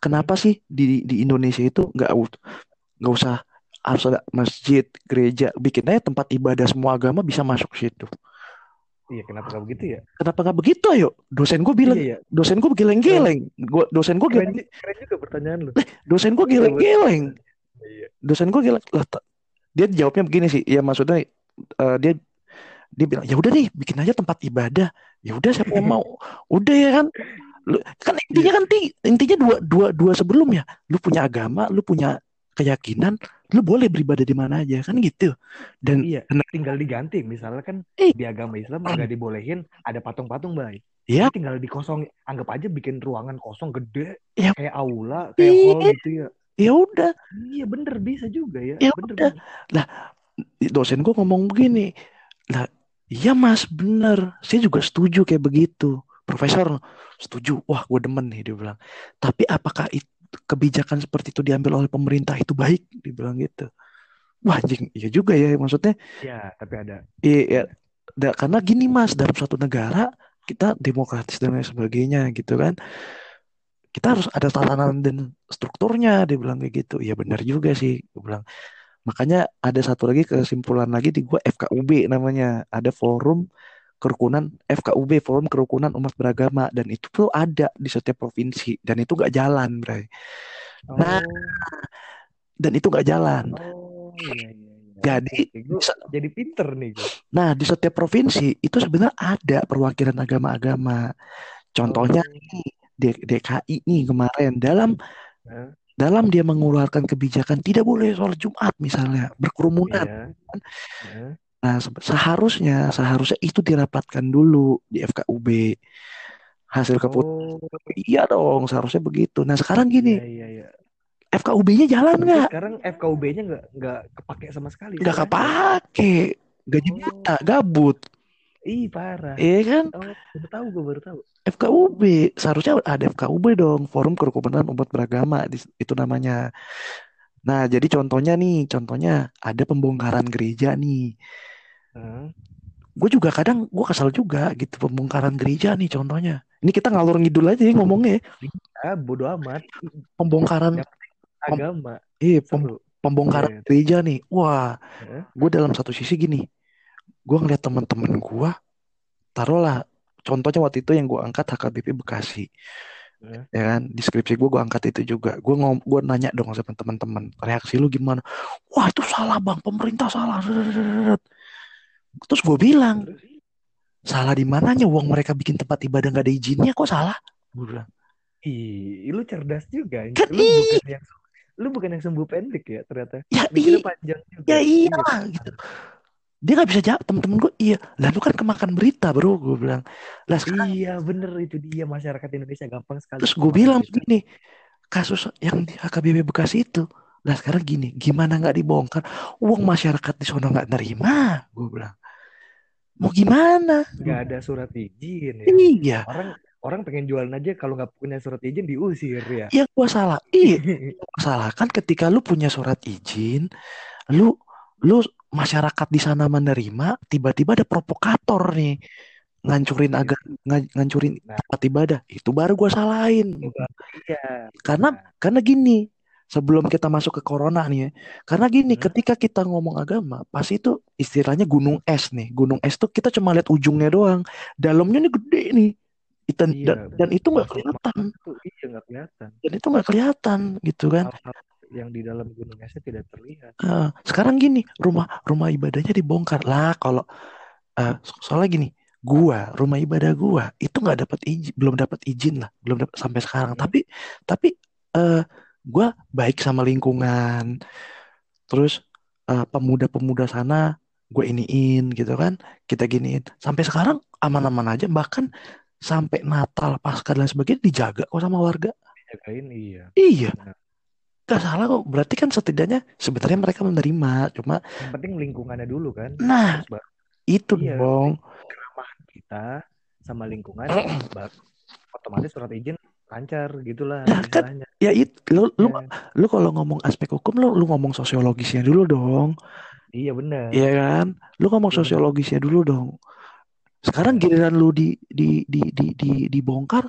Speaker 2: kenapa sih di di Indonesia itu nggak nggak usah harus ada masjid gereja bikin aja tempat ibadah semua agama bisa masuk situ
Speaker 1: Iya, kenapa nggak begitu ya?
Speaker 2: Kenapa nggak begitu ayo? Dosen gue bilang,
Speaker 1: Iya, ya.
Speaker 2: dosen gue geleng-geleng. Gua dosen gue geleng,
Speaker 1: keren juga pertanyaan lu.
Speaker 2: dosen gue geleng-geleng.
Speaker 1: Iya.
Speaker 2: Dosen gue geleng. Lah, dia jawabnya begini sih. Ya maksudnya eh, dia dia bilang ya udah nih bikin aja tempat ibadah. Ya udah siapa yang mau? Udah ya kan. Lu, kan intinya kan ti- intinya dua dua dua sebelumnya. Lu punya agama, lu punya keyakinan, lu boleh beribadah di mana aja kan gitu. Dan
Speaker 1: Iya,
Speaker 2: dan-
Speaker 1: tinggal diganti. Misalnya kan
Speaker 2: Eh.
Speaker 1: di agama Islam nggak dibolehin ada patung-patung, Bay.
Speaker 2: ya
Speaker 1: Tinggal dikosong, anggap aja bikin ruangan kosong gede,
Speaker 2: Ya.
Speaker 1: kayak aula, kayak
Speaker 2: Iya.
Speaker 1: hall gitu ya.
Speaker 2: ya udah
Speaker 1: Iya, bener bisa juga ya.
Speaker 2: Ya
Speaker 1: bener,
Speaker 2: udah.
Speaker 1: bener.
Speaker 2: dosen gue ngomong begini lah iya mas bener. Saya juga setuju kayak begitu. Profesor setuju. Wah gue demen nih dia bilang. Tapi apakah itu kebijakan seperti itu diambil oleh pemerintah itu baik? Dia bilang gitu. Wah anjing iya juga ya maksudnya.
Speaker 1: Ya, tapi ada.
Speaker 2: iya ya, da- karena gini mas dalam suatu negara kita demokratis dan lain sebagainya gitu kan. Kita harus ada tatanan dan strukturnya dia bilang kayak gitu. Ya benar juga sih gue bilang makanya ada satu lagi kesimpulan lagi di gua FKUB namanya. Ada forum kerukunan FKUB forum kerukunan umat beragama. Dan itu tuh ada di setiap provinsi. Dan itu gak jalan bray.
Speaker 1: Oh,
Speaker 2: Nah, dan itu gak jalan.
Speaker 1: Oh, iya, iya, iya.
Speaker 2: Jadi,
Speaker 1: jadi pinter nih gue.
Speaker 2: nah di setiap provinsi itu sebenarnya ada perwakilan agama-agama. Contohnya
Speaker 1: Oh,
Speaker 2: nih DKI nih kemarin. Dalam? Dalam dia mengeluarkan kebijakan tidak boleh sholat Jumat misalnya berkerumunan
Speaker 1: iya. Hah?
Speaker 2: Nah, se- seharusnya seharusnya itu dirapatkan dulu di FKUB. Hasil keputusan
Speaker 1: Oh,
Speaker 2: iya dong, seharusnya begitu. Nah, sekarang gini,
Speaker 1: iya, iya.
Speaker 2: FKUB-nya jalan nggak?
Speaker 1: sekarang FKUB-nya nggak nggak kepake sama sekali.
Speaker 2: Nggak kepake. Gaji
Speaker 1: Oh.
Speaker 2: buta, gabut.
Speaker 1: Ih, parah.
Speaker 2: Iya kan?
Speaker 1: Oh, baru tahu gue baru tahu.
Speaker 2: FKUB, seharusnya ada FKUB dong, Forum Kerukunan Umat Beragama itu namanya. Nah, jadi contohnya nih, contohnya ada pembongkaran gereja nih.
Speaker 1: Hah?
Speaker 2: Gue juga kadang gue kesal juga gitu pembongkaran gereja nih contohnya. Ini kita ngalur ngidul aja ya ngomongnya. ya.
Speaker 1: Ah, bodo amat.
Speaker 2: Pembongkaran
Speaker 1: Agama.
Speaker 2: Iya, pem- pembongkaran
Speaker 1: Iya.
Speaker 2: gereja nih. Wah, gue dalam satu sisi gini, gue ngeliat teman-teman gue, taruhlah, contohnya waktu itu yang gue angkat HKBP Bekasi,
Speaker 1: Hah?
Speaker 2: ya kan, di skripsi gue gue angkat itu juga, gue ngom, gue nanya dong sama teman-teman, reaksi lu gimana? Wah itu salah bang, pemerintah salah. Terus gue bilang, salah di mananya? Uang mereka bikin tempat ibadah nggak ada izinnya, kok salah? Gue bilang,
Speaker 1: Ih, lu cerdas juga.
Speaker 2: Kan
Speaker 1: Lu bukan yang lu bukan yang sumbu pendek ya ternyata.
Speaker 2: ya
Speaker 1: Mikirnya panjang juga.
Speaker 2: ya
Speaker 1: iya
Speaker 2: gitu. Dia nggak bisa jawab, temen-temen gue, iya. Lalu kan kemakan berita bro, gue bilang. Lah sekarang
Speaker 1: Iya, bener itu dia masyarakat Indonesia gampang sekali.
Speaker 2: Terus gue bilang begini, kasus yang di HKBP Bekasi itu, lah sekarang gini, gimana nggak dibongkar? Uang masyarakat di sana nggak nerima, gue bilang. Mau gimana?
Speaker 1: nggak ada surat izin ya.
Speaker 2: Iya,
Speaker 1: Orang orang pengen jualan aja kalau nggak punya surat izin diusir ya.
Speaker 2: yang gue salah, iya, salah kan ketika lu punya surat izin, lu lu masyarakat di sana menerima, tiba-tiba ada provokator nih ngancurin
Speaker 1: Iya.
Speaker 2: agak ngancurin
Speaker 1: Nah.
Speaker 2: tempat ibadah, itu baru gue salahin.
Speaker 1: Iya.
Speaker 2: Karena
Speaker 1: Nah,
Speaker 2: Karena gini, sebelum kita masuk ke corona nih ya, karena gini,
Speaker 1: Hmm.
Speaker 2: ketika kita ngomong agama, pasti itu istilahnya gunung es nih. Gunung es tuh kita cuma lihat ujungnya doang, dalamnya nih gede nih. Dan,
Speaker 1: Iya,
Speaker 2: dan, dan itu nggak kelihatan,
Speaker 1: tuh iya nggak kelihatan.
Speaker 2: dan itu nggak kelihatan gitu kan.
Speaker 1: Yang di dalam gunung esnya tidak terlihat.
Speaker 2: Eh, sekarang gini, rumah rumah ibadahnya dibongkar lah. Kalau so- soalnya gini, gua rumah ibadah gua itu nggak dapat izin, belum dapat izin lah, belum dapat sampai sekarang.
Speaker 1: Hmm.
Speaker 2: Tapi tapi eh gua baik sama lingkungan. Terus eh, pemuda-pemuda sana gue iniin gitu kan, kita giniin. Sampai sekarang aman-aman aja. Bahkan sampai Natal, Paskah dan sebagainya dijaga kok sama warga.
Speaker 1: Jagain iya.
Speaker 2: Iya,
Speaker 1: Benar.
Speaker 2: Gak salah kok. Berarti kan setidaknya sebenarnya mereka menerima. Cuma
Speaker 1: Yang penting lingkungannya dulu kan.
Speaker 2: Nah, itu
Speaker 1: Iya.
Speaker 2: dong.
Speaker 1: keramahan kita sama lingkungan otomatis surat izin lancar gitulah
Speaker 2: Nah, kan ya itu lu lu
Speaker 1: Ya,
Speaker 2: lu kalau ngomong aspek hukum lu lu ngomong sosiologisnya dulu dong.
Speaker 1: iya benar.
Speaker 2: Iya kan? Lu ngomong
Speaker 1: Iya
Speaker 2: sosiologisnya dulu dong. Sekarang giliran lu di di di di di dibongkar,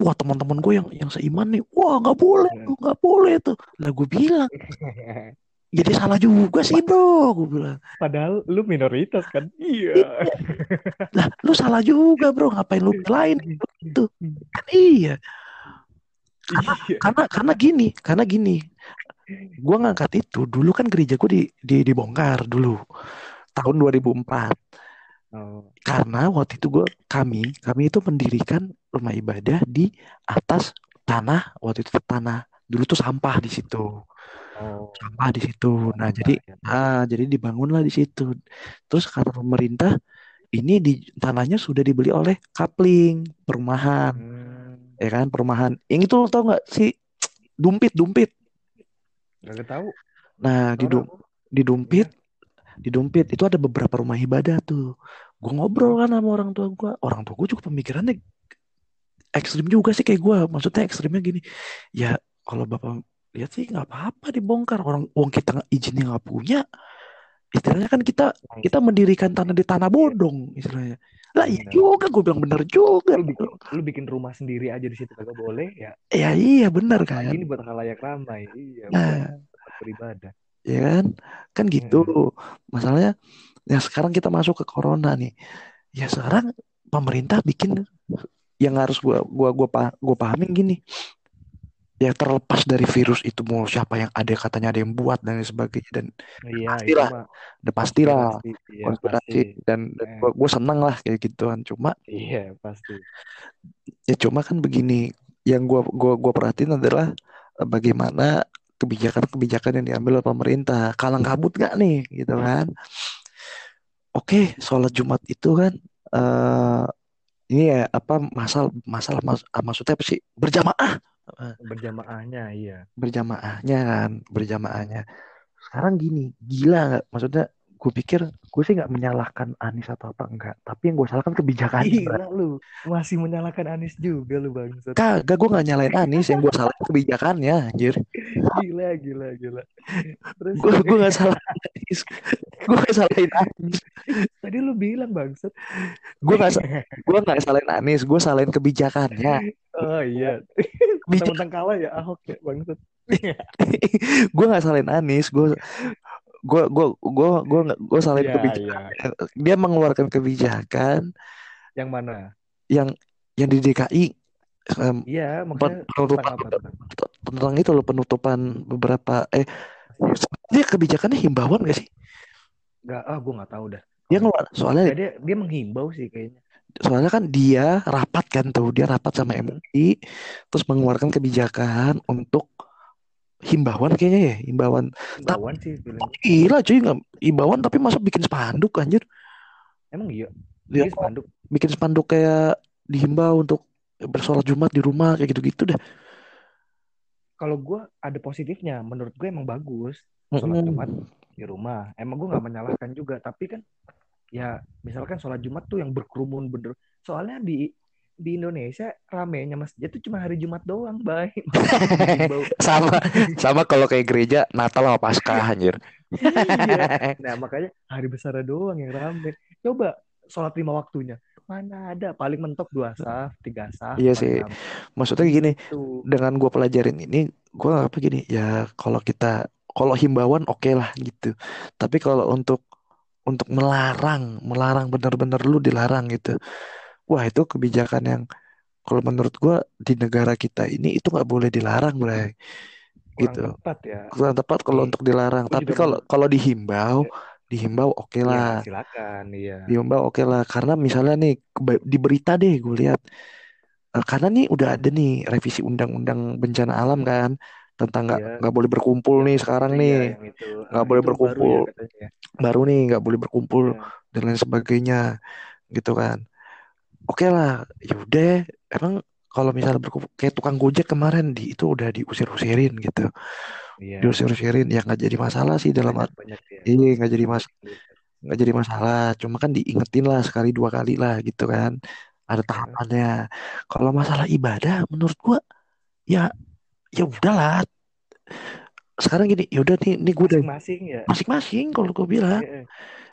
Speaker 2: wah teman-teman gue yang yang seiman nih, wah nggak boleh,
Speaker 1: Ya.
Speaker 2: tuh, nggak boleh tuh. Lah gue bilang, jadi salah juga sih bro gue bilang
Speaker 1: Padahal lu minoritas kan? Iya.
Speaker 2: iya lah lu salah juga bro ngapain lu belain itu kan iya karena
Speaker 1: Iya.
Speaker 2: karena karena gini karena gini gua ngangkat itu dulu kan gereja gue di, di dibongkar dulu tahun 2004
Speaker 1: Oh,
Speaker 2: karena waktu itu gue kami kami itu mendirikan rumah ibadah di atas tanah waktu itu tanah dulu tuh sampah di situ.
Speaker 1: Oh,
Speaker 2: sampah di situ. Nah jadi
Speaker 1: ya.
Speaker 2: ah jadi dibangunlah di situ. Terus kata pemerintah ini di tanahnya sudah dibeli oleh kapling perumahan.
Speaker 1: Hmm,
Speaker 2: ya kan perumahan. Yang itu lo tau nggak sih? Dumpit dumpit.
Speaker 1: Gak tahu.
Speaker 2: nah di
Speaker 1: Orang
Speaker 2: Dum- di dumpit di dumpit itu ada beberapa rumah ibadah tuh. Gue ngobrol kan sama orang tua gue orang tua gue juga pemikirannya ekstrim juga sih kayak gue maksudnya ekstrimnya gini ya kalau bapak lihat sih nggak apa-apa dibongkar. Orang uang kita nggak- izinnya nggak punya istilahnya kan kita kita mendirikan tanah di tanah bodong istilahnya. Lah iya juga gue bilang bener juga.
Speaker 1: Lu bikin lu bikin rumah sendiri aja di situ kagak boleh ya.
Speaker 2: ya iya bener kan.
Speaker 1: Ini buat halayak ramai. Iya,
Speaker 2: nah.
Speaker 1: beribadah.
Speaker 2: ya kan? Kan gitu. Masalahnya ya sekarang kita masuk ke corona nih. Ya sekarang pemerintah bikin yang harus gua gua gua pa- gua pahamin gini ya terlepas dari virus itu mau siapa yang ada katanya ada yang buat dan sebagainya dan
Speaker 1: Iya,
Speaker 2: Pastilah. udah pastilah
Speaker 1: konspirasi. Iya,
Speaker 2: konspirasi
Speaker 1: pasti.
Speaker 2: dan, dan
Speaker 1: Eh.
Speaker 2: gua, gua seneng lah kayak gituan cuma
Speaker 1: Iya, pasti.
Speaker 2: ya cuma kan begini yang gua gua gua perhatiin adalah eh, bagaimana kebijakan-kebijakan yang diambil oleh pemerintah kalang kabut gak nih gitu kan oke sholat Jumat itu kan eh ini ya apa masalah masalah mas, ah, maksudnya apa sih? Berjamaah.
Speaker 1: Berjamaahnya, iya.
Speaker 2: berjamaahnya kan berjamaahnya. Sekarang gini gila nggak? Maksudnya gue pikir gue sih nggak menyalahkan Anies atau apa enggak tapi yang gue salahkan kebijakan
Speaker 1: Gila lu, masih menyalahkan Anies juga lu bangsat.
Speaker 2: kagak gue nggak nyalain Anies yang gue salahin kebijakannya anjir
Speaker 1: Gila, gila, gila. Terus
Speaker 2: gue gue nggak salah Anies gue nggak salahin Anies
Speaker 1: tadi lu bilang bangsat.
Speaker 2: gue nggak gue nggak salahin Anies gue salahin kebijakannya
Speaker 1: Oh iya.
Speaker 2: Kebijakan
Speaker 1: kalah ya Ahok ya bangsat.
Speaker 2: gue nggak salahin Anies gue gue gue gue gue gue salahin
Speaker 1: Iya,
Speaker 2: kebijakan
Speaker 1: iya.
Speaker 2: dia mengeluarkan kebijakan
Speaker 1: Yang mana?
Speaker 2: yang yang di DKI
Speaker 1: Iya,
Speaker 2: pen-
Speaker 1: makanya tentang
Speaker 2: penutupan
Speaker 1: tentang?
Speaker 2: itu loh penutupan beberapa eh dia kebijakannya himbauan gak sih
Speaker 1: Enggak, ah gue nggak tahu dah.
Speaker 2: dia ngeluar soalnya
Speaker 1: Ya, dia dia menghimbau sih kayaknya.
Speaker 2: soalnya kan dia rapat kan tuh dia rapat sama MUI terus mengeluarkan kebijakan untuk himbauan kayaknya ya himbauan
Speaker 1: Himbauan sih bilangnya.
Speaker 2: gila cuy nggak himbauan tapi masa bikin spanduk anjir
Speaker 1: Emang iya.
Speaker 2: Dia
Speaker 1: Dia spanduk.
Speaker 2: bikin spanduk kayak dihimbau untuk bersolat Jumat di rumah kayak gitu-gitu dah
Speaker 1: Kalau gue ada positifnya, menurut gue emang bagus. Sholat
Speaker 2: Mm-mm.
Speaker 1: Jumat di rumah. Emang gue nggak menyalahkan juga, tapi kan ya misalkan sholat Jumat tuh yang berkerumun bener. Soalnya di di Indonesia ramenya masjid tuh cuma hari Jumat doang, baik.
Speaker 2: Sama sama kalau kayak gereja Natal sama Paskah anjir
Speaker 1: Iya. Nah makanya hari besar doang yang rame. Coba sholat lima waktunya. Mana ada paling mentok dua saf, tiga saf.
Speaker 2: Iya sih. maksudnya gini
Speaker 1: Tuh.
Speaker 2: dengan gue pelajarin ini gue apa gini ya kalau kita kalau himbauan oke lah gitu tapi kalau untuk untuk melarang melarang benar-benar lu dilarang gitu wah itu kebijakan yang kalau menurut gue di negara kita ini itu nggak boleh dilarang
Speaker 1: Kurang
Speaker 2: gitu
Speaker 1: tepat ya.
Speaker 2: kurang tepat kalau untuk dilarang
Speaker 1: gua
Speaker 2: tapi kalau kalau dihimbau dihimbau oke
Speaker 1: Iya,
Speaker 2: lah
Speaker 1: silakan. Iya.
Speaker 2: dihimbau oke lah karena misalnya nih di berita deh gue lihat Eh, karena nih udah ada nih revisi undang-undang bencana alam kan tentang nggak
Speaker 1: Iya.
Speaker 2: nggak boleh berkumpul nih sekarang
Speaker 1: Iya,
Speaker 2: nih
Speaker 1: itu.
Speaker 2: nggak
Speaker 1: Ah,
Speaker 2: boleh
Speaker 1: itu baru
Speaker 2: berkumpul
Speaker 1: ya ya.
Speaker 2: baru nih nggak boleh berkumpul
Speaker 1: Iya.
Speaker 2: dan lain sebagainya gitu kan oke lah yaudah emang kalau misalnya berkumpul kayak tukang gojek kemarin di itu udah diusir-usirin gitu
Speaker 1: Iya.
Speaker 2: diusir-usirin ya nggak jadi masalah sih dalam
Speaker 1: Banyak ya.
Speaker 2: iya nggak jadi mas
Speaker 1: Iya.
Speaker 2: nggak jadi masalah cuma kan diingetin lah sekali dua kali lah gitu kan ada tahapannya kalau masalah ibadah menurut gua ya ya udahlah sekarang gini yaudah nih nih gue udah
Speaker 1: Masing-masing ya.
Speaker 2: masing-masing kalau gue bilang
Speaker 1: Iya,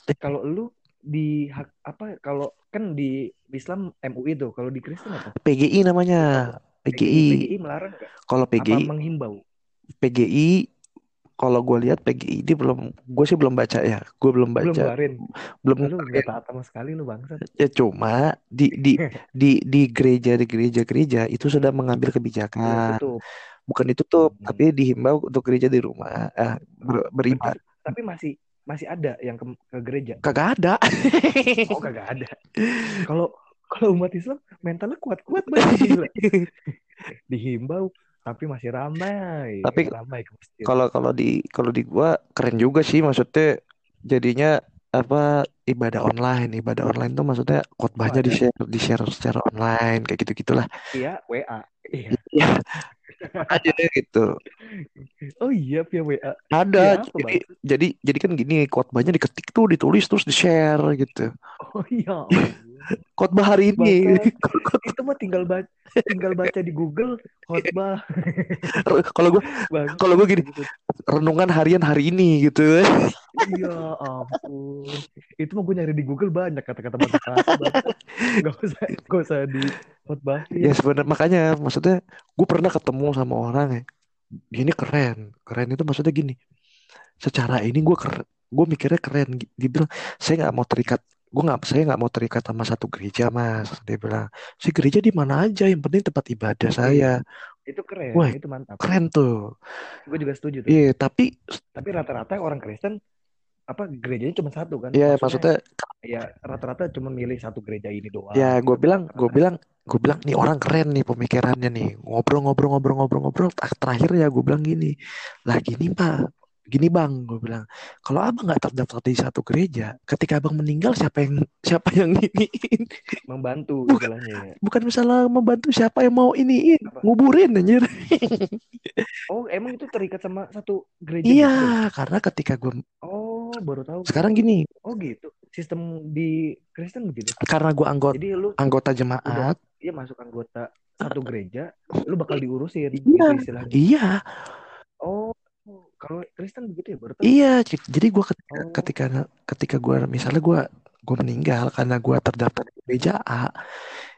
Speaker 1: iya. Kalau lu di hak apa kalau kan di Islam MUI tuh, kalau di Kristen apa?
Speaker 2: PGI namanya PGI
Speaker 1: PGI melarang nggak?
Speaker 2: kalau
Speaker 1: Apa
Speaker 2: PGI
Speaker 1: menghimbau?
Speaker 2: PGI kalau gue lihat PGID belum gue sih belum baca ya gue belum
Speaker 1: Belum
Speaker 2: baca
Speaker 1: keluarin.
Speaker 2: belum
Speaker 1: Lu nggak taat sama sekali lu bangsat.
Speaker 2: ya cuma di di di di gereja di gereja gereja itu sudah mengambil kebijakan
Speaker 1: tutup.
Speaker 2: bukan ditutup
Speaker 1: Hmm.
Speaker 2: tapi dihimbau untuk gereja di rumah eh, ber- beribadah
Speaker 1: Tapi masih masih ada yang ke, ke gereja.
Speaker 2: kagak ada
Speaker 1: Oh kagak ada. Kalau kalau umat Islam mentalnya kuat-kuat banget gila. Dihimbau tapi masih ramai.
Speaker 2: Tapi
Speaker 1: ramai
Speaker 2: kalau kalau di kalau di gua keren juga sih maksudnya jadinya apa ibadah online ibadah online tuh maksudnya khotbahnya di share di share secara online kayak gitu gitulah
Speaker 1: Iya, WA. Iya.
Speaker 2: ya aja gitu
Speaker 1: Oh iya via WA.
Speaker 2: ada
Speaker 1: Ya,
Speaker 2: jadi jadi jadi kan gini khotbahnya diketik tuh ditulis terus di share gitu
Speaker 1: Oh iya.
Speaker 2: Khotbah hari ini
Speaker 1: Bahkan itu mah tinggal baca tinggal baca di Google khotbah.
Speaker 2: kalau gua
Speaker 1: Bang.
Speaker 2: kalau gua gini renungan harian hari ini gitu
Speaker 1: Iya ampun. Itu mah gue nyari di Google banyak kata-kata. Bangsat. Gak usah gak usah di khotbah.
Speaker 2: ya sebenarnya makanya maksudnya gue pernah ketemu sama orang ya gini keren keren itu maksudnya gini secara ini gue keren gue mikirnya keren dia bilang saya nggak mau terikat gue nggak saya nggak mau terikat sama satu gereja mas dia bilang si gereja di mana aja yang penting tempat ibadah saya
Speaker 1: Itu keren,
Speaker 2: Wah,
Speaker 1: itu mantap.
Speaker 2: keren tuh
Speaker 1: Gue juga setuju tuh.
Speaker 2: iya tapi
Speaker 1: Tapi rata-rata orang Kristen apa gerejanya cuma satu kan?
Speaker 2: ya maksudnya
Speaker 1: ya rata-rata cuma milih satu gereja ini doang.
Speaker 2: ya gue
Speaker 1: Gitu.
Speaker 2: bilang gue bilang gue bilang nih orang keren nih pemikirannya nih ngobrol-ngobrol-ngobrol-ngobrol-ngobrol terakhir ya gue bilang gini lah gini pak gini bang gue bilang kalau abang nggak terdaftar di satu gereja ketika abang meninggal siapa yang siapa yang iniin
Speaker 1: membantu
Speaker 2: Bukan.
Speaker 1: ya.
Speaker 2: bukan misalnya membantu siapa yang mau iniin
Speaker 1: Apa?
Speaker 2: nguburin anjir
Speaker 1: Oh, emang itu terikat sama satu gereja
Speaker 2: iya
Speaker 1: gitu?
Speaker 2: karena ketika gue
Speaker 1: Oh, baru tahu.
Speaker 2: sekarang gini
Speaker 1: Oh, gitu. Sistem di Kristen begitu.
Speaker 2: karena gue anggota
Speaker 1: Jadi lu
Speaker 2: anggota jemaat
Speaker 1: dia masuk anggota satu gereja, lu bakal diurusin
Speaker 2: Iya.
Speaker 1: gitu istilahnya.
Speaker 2: iya
Speaker 1: Oh, kalau Kristen begitu ya, baru tahu.
Speaker 2: Iya, jadi gue ketika
Speaker 1: Oh.
Speaker 2: ketika ketika gue misalnya gue gue meninggal karena gue terdaftar di gereja A,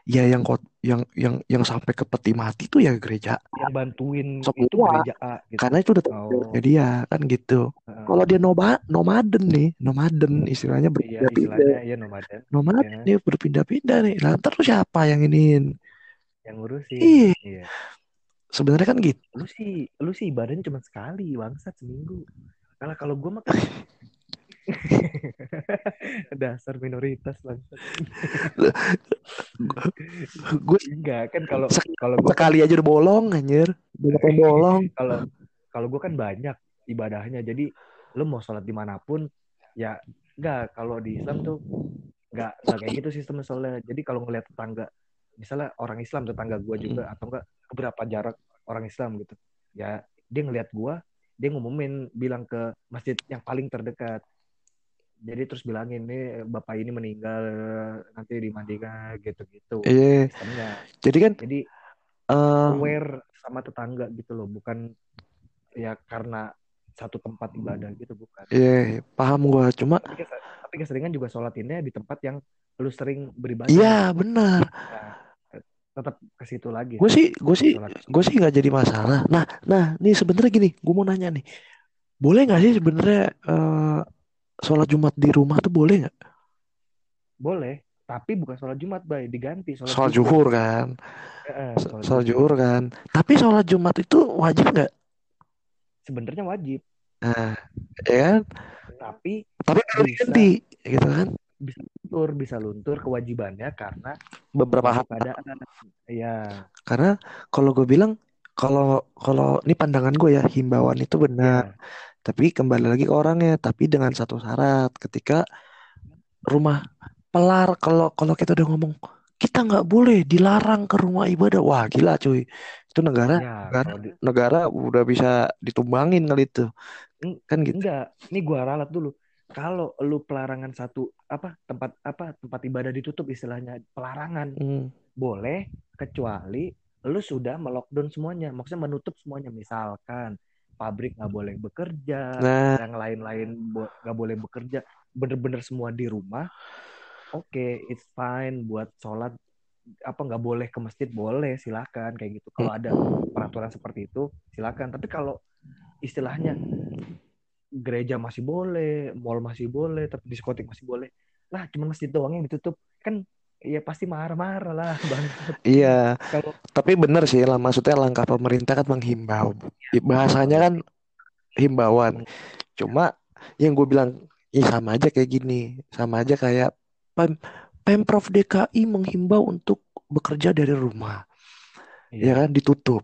Speaker 2: ya yang kot yang yang yang sampai ke peti mati itu ya gereja.
Speaker 1: Yang bantuin
Speaker 2: Semua.
Speaker 1: itu gereja A gitu.
Speaker 2: karena itu udah
Speaker 1: Oh.
Speaker 2: tanggung dia kan gitu.
Speaker 1: Heeh.
Speaker 2: Kalau dia noma nomaden nih, nomaden istilahnya
Speaker 1: Iya,
Speaker 2: berpindah-pindah,
Speaker 1: istilahnya ya nomaden
Speaker 2: nomaden
Speaker 1: Ya.
Speaker 2: dia berpindah-pindah nih. Nah, terus siapa yang iniin?
Speaker 1: yang ngurusin.
Speaker 2: Iya,
Speaker 1: Iya.
Speaker 2: Sebenarnya kan gitu.
Speaker 1: Lu sih, lu sih ibadahnya cuma sekali, bangsat seminggu. Kalau kalau gue mah kan dasar minoritas bangsat.
Speaker 2: Gue
Speaker 1: Enggak kan kalau
Speaker 2: Sek-
Speaker 1: kalau
Speaker 2: sekali aja udah bolong anjir, yang bolong.
Speaker 1: kalau kalau gue kan banyak ibadahnya jadi lu mau sholat di mana pun ya enggak kalau di Islam tuh enggak kayak gitu sistemnya soalnya jadi kalau ngeliat tetangga misalnya orang Islam tetangga gue juga atau enggak keberapa jarak orang Islam gitu. Ya dia ngeliat gue dia ngumumin bilang ke masjid yang paling terdekat. Jadi terus bilangin nih bapak ini meninggal nanti dimandikan gitu-gitu.
Speaker 2: Iya,
Speaker 1: sistemnya.
Speaker 2: Jadi kan
Speaker 1: jadi
Speaker 2: eh
Speaker 1: aware sama tetangga gitu loh bukan ya karena satu tempat ibadah gitu bukan.
Speaker 2: Iya paham gue. Cuma
Speaker 1: tapi, tapi keseringan juga sholatinnya di tempat yang lu sering beribadah.
Speaker 2: Iya benar.
Speaker 1: Nah, tetap ke situ lagi
Speaker 2: Gue sih, gue sih, gue sih nggak jadi masalah. Nah, nah, nih sebenarnya gini, gue mau nanya nih, boleh nggak sih sebenarnya eh, sholat Jumat di rumah tuh boleh nggak?
Speaker 1: boleh tapi bukan sholat Jumat bay diganti sholat,
Speaker 2: Sholat zuhur kan,
Speaker 1: Eh, sholat
Speaker 2: sholat
Speaker 1: zuhur
Speaker 2: kan. Tapi sholat Jumat itu wajib nggak?
Speaker 1: sebenarnya wajib
Speaker 2: Nah, ya kan?
Speaker 1: tapi
Speaker 2: Tapi
Speaker 1: Bisa.
Speaker 2: diganti, gitu kan?
Speaker 1: Bisa luntur bisa luntur kewajibannya karena
Speaker 2: Beberapa hal.
Speaker 1: keadaan ya
Speaker 2: Karena kalau gue bilang, kalau kalau ini pandangan gue ya, himbauan itu benar.
Speaker 1: ya
Speaker 2: Tapi kembali lagi ke orangnya, tapi dengan satu syarat, ketika rumah pelar, kalau kalau kita udah ngomong kita nggak boleh dilarang ke rumah ibadah, wah gila cuy, itu negara
Speaker 1: ya
Speaker 2: negara
Speaker 1: di-
Speaker 2: negara udah bisa ditumbangin kali itu, kan gitu.
Speaker 1: Enggak, ini gua ralat dulu. Kalau lu pelarangan satu apa tempat apa tempat ibadah ditutup istilahnya pelarangan
Speaker 2: Hmm.
Speaker 1: boleh kecuali lu sudah melockdown semuanya, maksudnya menutup semuanya. Misalkan pabrik nggak boleh bekerja,
Speaker 2: Nah,
Speaker 1: yang lain-lain bo- nggak boleh bekerja, bener-bener semua di rumah. Oke, it's fine buat sholat apa nggak boleh ke masjid boleh silakan kayak gitu. Kalau ada peraturan seperti itu silakan. Tapi kalau istilahnya gereja masih boleh, mall masih boleh, tapi diskotik masih boleh. Lah, cuma masjid doang yang ditutup. Kan ya pasti marah-marah lah, Bang.
Speaker 2: Iya,
Speaker 1: Kalau
Speaker 2: tapi bener sih lah maksudnya langkah pemerintah kan menghimbau. Bahasanya kan himbauan. Cuma yang gue bilang, ih sama aja kayak gini, sama aja kayak Pem Pemprov DKI menghimbau untuk bekerja dari rumah, ya
Speaker 1: iya,
Speaker 2: kan ditutup.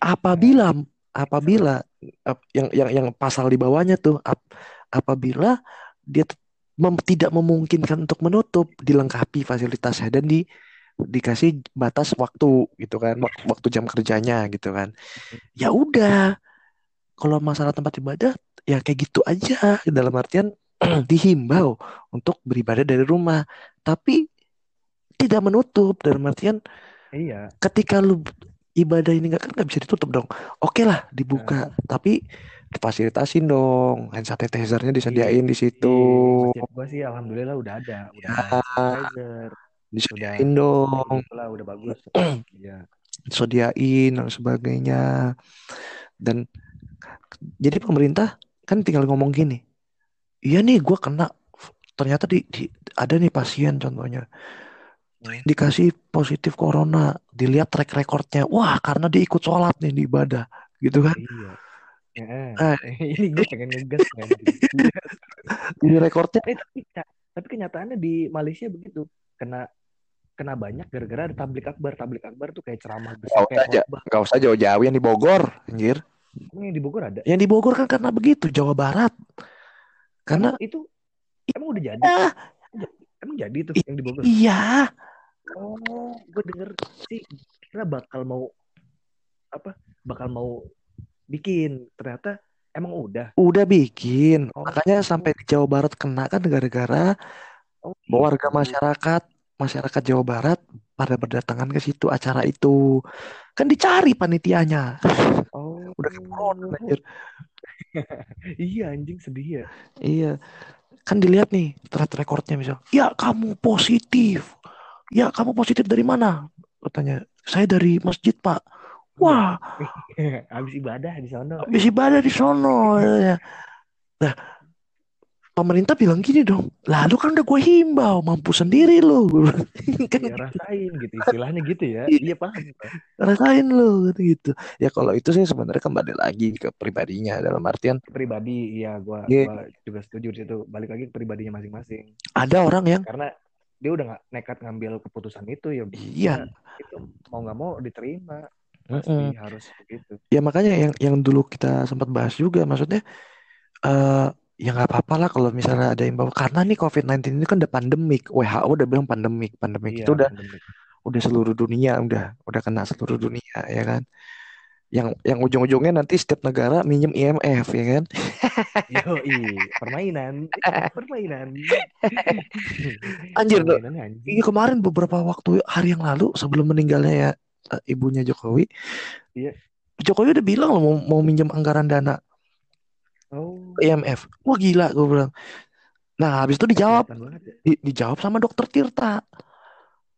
Speaker 2: Apabila. Apabila ap- yang yang yang pasal di bawahnya tuh ap- apabila dia mem- tidak memungkinkan untuk menutup, dilengkapi fasilitasnya dan di dikasih batas waktu gitu kan, wak- waktu jam kerjanya gitu kan. Ya udah, kalau masalah tempat ibadah ya kayak gitu aja dalam artian dihimbau untuk beribadah dari rumah tapi tidak menutup dalam artian
Speaker 1: Iya,
Speaker 2: ketika lu ibadah ini nggak kan nggak bisa ditutup dong. Oke lah
Speaker 1: nah,
Speaker 2: dibuka tapi difasilitasin dong. Hand sanitizer-nya
Speaker 1: di
Speaker 2: disediain di situ.
Speaker 1: di masjid gua sih alhamdulillah udah ada, udah
Speaker 2: ya
Speaker 1: sanitizer, udah
Speaker 2: disediain
Speaker 1: ya
Speaker 2: dong.
Speaker 1: begitulah, udah bagus. Iya,
Speaker 2: disediain dan sebagainya. Dan jadi pemerintah kan tinggal ngomong gini iya nih gue kena. Ternyata di, di- ada nih pasien contohnya. Dikasih positif corona dilihat track recordnya wah karena dia ikut sholat nih di ibadah gitu kan
Speaker 1: iya. Heeh.
Speaker 2: nah
Speaker 1: Ini gue pengen ngegas kan. Iya.
Speaker 2: di rekordnya
Speaker 1: Eh tapi tapi kenyataannya di Malaysia begitu. Kena kena banyak gara-gara ada tablik akbar. Tablik akbar tuh kayak ceramah besar
Speaker 2: usah
Speaker 1: kayak
Speaker 2: aja nggak usah jauh-jauh yang di Bogor anjir
Speaker 1: yang di Bogor ada?
Speaker 2: yang di Bogor kan karena begitu Jawa Barat karena
Speaker 1: Emang itu emang udah jadi?
Speaker 2: ya
Speaker 1: Emang jadi tuh yang di Bogor?
Speaker 2: iya
Speaker 1: Oh, gue denger sih kira bakal mau apa? Bakal mau bikin. Ternyata emang udah.
Speaker 2: udah bikin
Speaker 1: Oh,
Speaker 2: makanya sampai di Jawa Barat kena kan gara-gara
Speaker 1: oh
Speaker 2: warga
Speaker 1: gitu.
Speaker 2: masyarakat masyarakat Jawa Barat pada berdatangan ke situ acara itu kan dicari panitianya
Speaker 1: Oh,
Speaker 2: udah kayak corona anjir
Speaker 1: iya anjing sedih ya.
Speaker 2: iya kan dilihat nih track recordnya misal ya kamu positif ya kamu positif dari mana katanya saya dari masjid pak wah
Speaker 1: Habis ibadah di sana.
Speaker 2: habis ibadah di sono katanya. nah pemerintah bilang gini dong lalu kan udah gue himbau mampu sendiri lo kan
Speaker 1: Iya rasain gitu istilahnya gitu ya.
Speaker 2: Iya,
Speaker 1: paham.
Speaker 2: Rasain lo gitu gitu ya kalau itu sih sebenarnya kembali lagi ke pribadinya dalam artian
Speaker 1: Pribadi
Speaker 2: ya,
Speaker 1: gua juga setuju di situ. Balik lagi ke pribadinya masing-masing.
Speaker 2: ada orang yang
Speaker 1: Karena dia udah nggak nekat ngambil keputusan itu ya
Speaker 2: iya.
Speaker 1: ya itu mau nggak mau diterima. Pasti harus begitu.
Speaker 2: ya makanya yang yang dulu kita sempat bahas juga maksudnya eh ya nggak apa-apa lah kalau misalnya ada yang bawa. Karena nih COVID-19 ini kan udah pandemik. WHO udah bilang pandemik. Pandemik itu
Speaker 1: Iya
Speaker 2: udah
Speaker 1: pandemi.
Speaker 2: udah seluruh dunia udah udah kena seluruh dunia ya kan yang yang ujung-ujungnya nanti setiap negara minjem IMF ya kan
Speaker 1: Yoi, permainan, permainan.
Speaker 2: anjir no.
Speaker 1: Permainannya anjing.
Speaker 2: Iya kemarin beberapa waktu hari yang lalu sebelum meninggalnya ya eh, ibunya Jokowi
Speaker 1: Iya.
Speaker 2: Jokowi udah bilang loh mau, mau minjem anggaran dana
Speaker 1: Oh,
Speaker 2: IMF wah gila gue bilang nah habis itu dijawab
Speaker 1: ya.
Speaker 2: di- dijawab sama dokter Tirta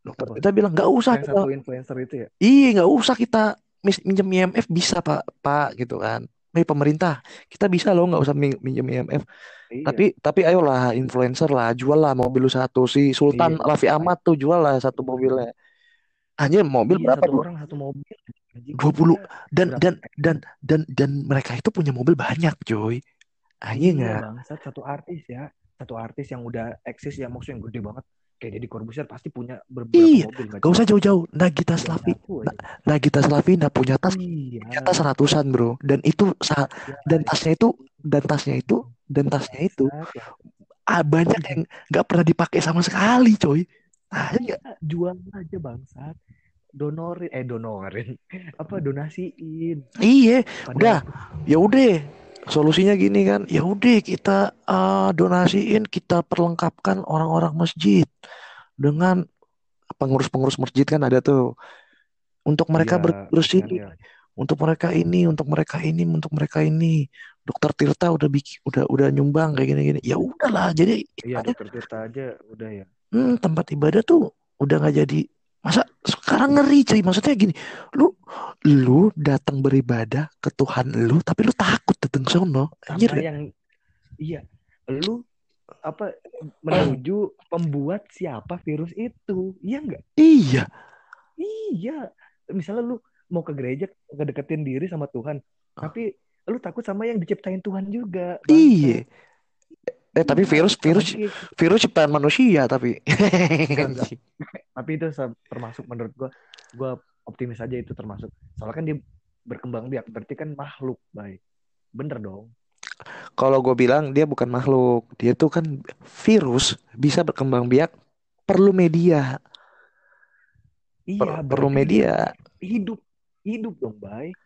Speaker 2: dokter? Tirta bilang nggak usah
Speaker 1: Yang
Speaker 2: kita
Speaker 1: satu influencer itu ya.
Speaker 2: iya nggak usah kita minjem IMF bisa pak pak gitu kan Nih pemerintah kita bisa loh nggak usah min- minjem IMF
Speaker 1: Iya.
Speaker 2: tapi tapi ayolah influencer lah jual lah mobil lu satu si Sultan
Speaker 1: Iya.
Speaker 2: Raffi Ahmad tuh jual lah satu mobilnya hanya mobil
Speaker 1: Iya,
Speaker 2: berapa
Speaker 1: satu orang satu mobil.
Speaker 2: Dua puluh
Speaker 1: gila.
Speaker 2: dan
Speaker 1: Berapa?
Speaker 2: dan dan dan dan mereka itu punya mobil banyak coy Anjing
Speaker 1: Iya
Speaker 2: nggak
Speaker 1: bangsat satu artis ya. Satu artis yang udah eksis ya maksudnya yang gede banget. Kayak Deddy Corbuzier pasti punya beberapa
Speaker 2: iya
Speaker 1: mobil nggak
Speaker 2: gak usah jauh-jauh Nagita Slavina Na-. Nagita Slavina punya tas
Speaker 1: Iya.
Speaker 2: punya tas ratusan bro dan itu
Speaker 1: Iya,
Speaker 2: dan tasnya itu dan tasnya itu dan tasnya itu
Speaker 1: ya.
Speaker 2: ah, banyak yang nggak pernah dipakai sama sekali coy nah
Speaker 1: Iya,
Speaker 2: enggak
Speaker 1: jual aja bangsat. Donorin eh donorin. Apa donasiin.
Speaker 2: iya udah ya udah solusinya gini kan ya udah kita ah, donasiin kita perlengkapkan orang-orang masjid dengan pengurus-pengurus masjid kan ada tuh untuk mereka
Speaker 1: iya
Speaker 2: bersih
Speaker 1: kasihan ya.
Speaker 2: untuk mereka ini untuk mereka ini untuk mereka ini dokter Tirta udah bikin udah udah nyumbang kayak gini-gini ya udahlah jadi
Speaker 1: Iya
Speaker 2: ibadah
Speaker 1: dokter Tirta aja udah ya.
Speaker 2: hmm, tempat ibadah tuh udah nggak jadi masa sekarang ngeri cuy maksudnya gini lu lu datang beribadah ke Tuhan lu tapi lu takut datang sono anjir
Speaker 1: yang Iya, lu apa menuju pembuat siapa virus itu? Iya nggak?
Speaker 2: Iya,
Speaker 1: Iya. Misalnya lu mau ke gereja ngedeketin diri sama Tuhan, tapi lu takut sama yang diciptain Tuhan juga.
Speaker 2: iya. Eh tapi
Speaker 1: Iya,
Speaker 2: virus virus virus ciptaan manusia tapi.
Speaker 1: enggak. Tapi itu termasuk menurut gua, gua optimis aja itu termasuk. Soalnya kan dia berkembang biak, berarti kan makhluk, baik. Bener dong.
Speaker 2: Kalau gue bilang dia bukan makhluk, dia tuh kan virus bisa berkembang biak perlu media,
Speaker 1: Iya,
Speaker 2: per- perlu media.
Speaker 1: hidup, hidup dong, baik.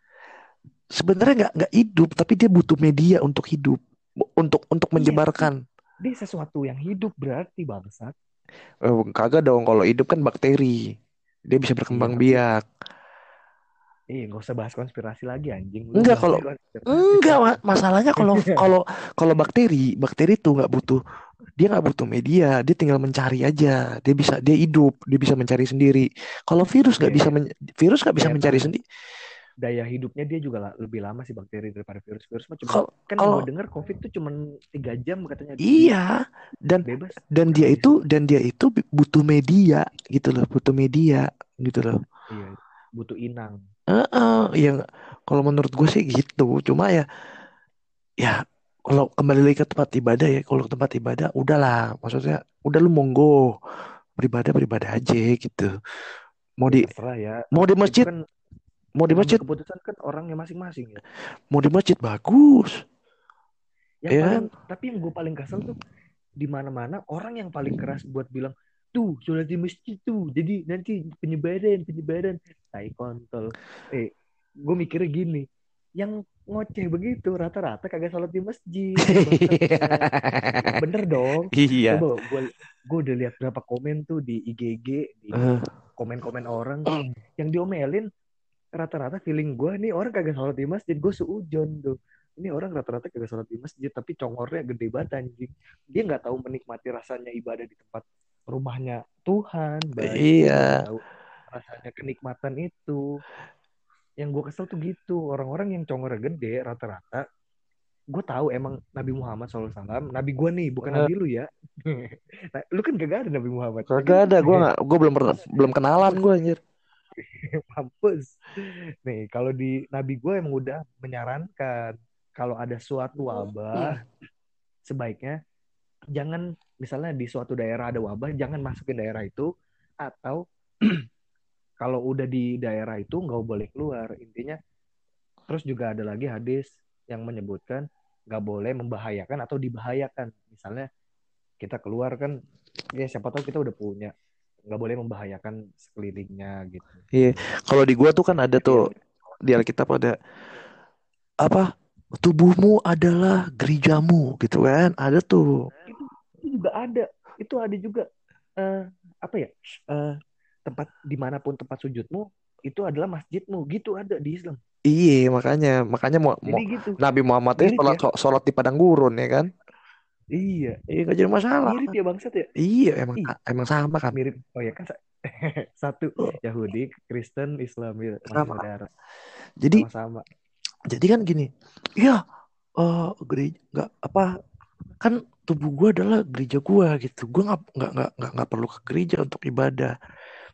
Speaker 2: Sebenarnya nggak nggak hidup, tapi dia butuh media untuk hidup, untuk untuk
Speaker 1: Iya,
Speaker 2: menyebarkan.
Speaker 1: dia sesuatu yang hidup berarti bangsat.
Speaker 2: Eh, kagak dong, kalau hidup kan bakteri, dia bisa
Speaker 1: Iya,
Speaker 2: berkembang
Speaker 1: tapi
Speaker 2: biak.
Speaker 1: eh nggak usah bahas konspirasi lagi anjing. Lu
Speaker 2: Enggak kalau enggak ma- masalahnya kalau kalau kalau bakteri, bakteri tuh nggak butuh dia nggak butuh media, dia tinggal mencari aja. Dia bisa dia hidup, dia bisa mencari sendiri. Kalau virus nggak
Speaker 1: Iya,
Speaker 2: bisa
Speaker 1: iya.
Speaker 2: men- virus nggak bisa mencari sendiri.
Speaker 1: Daya hidupnya dia juga lebih lama sih bakteri daripada virus. Virus mah cuma kan
Speaker 2: kalau
Speaker 1: dengar COVID tuh cuma tiga jam katanya
Speaker 2: iya dan
Speaker 1: bebas.
Speaker 2: dan dia itu dan dia itu butuh media gitu loh, butuh media gitu loh.
Speaker 1: Iya, butuh inang.
Speaker 2: Heeh, yang kalau menurut gue sih gitu. Cuma ya ya kalau kembali lagi ke tempat ibadah ya, kalau ke tempat ibadah udahlah, maksudnya udah lu monggo beribadah beribadah aja gitu. Mau
Speaker 1: Ya
Speaker 2: di
Speaker 1: terserah ya.
Speaker 2: mau di masjid,
Speaker 1: kan
Speaker 2: mau di masjid,
Speaker 1: keputusan kan orangnya masing-masing ya.
Speaker 2: mau di masjid bagus.
Speaker 1: Yang
Speaker 2: Ya
Speaker 1: paling
Speaker 2: kan?
Speaker 1: tapi yang gue paling kesel tuh di mana-mana orang yang paling keras buat bilang tuh sholat di masjid tuh. Jadi nanti penyebaran penyebaran. Tai kontol. Eh gue mikirnya gini yang ngoceh begitu rata-rata kagak sholat di masjid. Bangsat bener dong.
Speaker 2: Iya.
Speaker 1: coba gue gue udah lihat berapa komen tuh di IGG di
Speaker 2: Eh,
Speaker 1: komen-komen orang. Yang diomelin rata-rata feeling gue nih orang kagak sholat di masjid gue seujon tuh. Ini orang rata-rata kagak sholat di masjid tapi congornya gede banget anjing. Dia nggak tahu menikmati rasanya ibadah di tempat rumahnya Tuhan baik
Speaker 2: Iya.
Speaker 1: tahu rasanya kenikmatan itu. Yang gue kesel tuh gitu orang-orang yang congornya gede rata-rata gue tahu emang Nabi Muhammad SAW Nabi gue nih bukan
Speaker 2: Eh,
Speaker 1: Nabi lu ya. Nah, lu kan gak ada Nabi Muhammad.
Speaker 2: Kagak
Speaker 1: kan
Speaker 2: ada, gue gue belum pernah, belum kenalan gue anjir.
Speaker 1: mampus. Nih kalau di Nabi gue emang udah menyarankan kalau ada suatu wabah sebaiknya jangan misalnya di suatu daerah ada wabah jangan masukin daerah itu atau kalau udah di daerah itu nggak boleh keluar. Intinya terus juga ada lagi hadis yang menyebutkan nggak boleh membahayakan atau dibahayakan. Misalnya kita keluar kan ya siapa tahu kita udah punya nggak boleh membahayakan sekelilingnya gitu
Speaker 2: Iya. Kalau di gua tuh kan ada tuh di Alkitab ada apa? Tubuhmu adalah gerejamu gitu kan? Ada tuh.
Speaker 1: itu, itu juga ada itu ada juga eh, apa ya eh, tempat di mana pun tempat sujudmu itu adalah masjidmu gitu ada di Islam
Speaker 2: Iya, makanya makanya mau, mau
Speaker 1: gitu
Speaker 2: Nabi Muhammad itu sholat
Speaker 1: ya
Speaker 2: sholat di padang gurun ya kan?
Speaker 1: Iya
Speaker 2: Iya nggak jadi masalah.
Speaker 1: mirip ya bangsat ya
Speaker 2: Iya emang
Speaker 1: ih
Speaker 2: emang sama kan?
Speaker 1: mirip oh ya kan sa- satu Yahudi Kristen Islam ya,
Speaker 2: Sama.
Speaker 1: saudara
Speaker 2: Jadi
Speaker 1: sama-sama
Speaker 2: jadi kan gini, iya eh gereja nggak apa kan tubuh gua adalah gereja gua gitu. Gua nggak nggak nggak nggak perlu ke gereja untuk ibadah.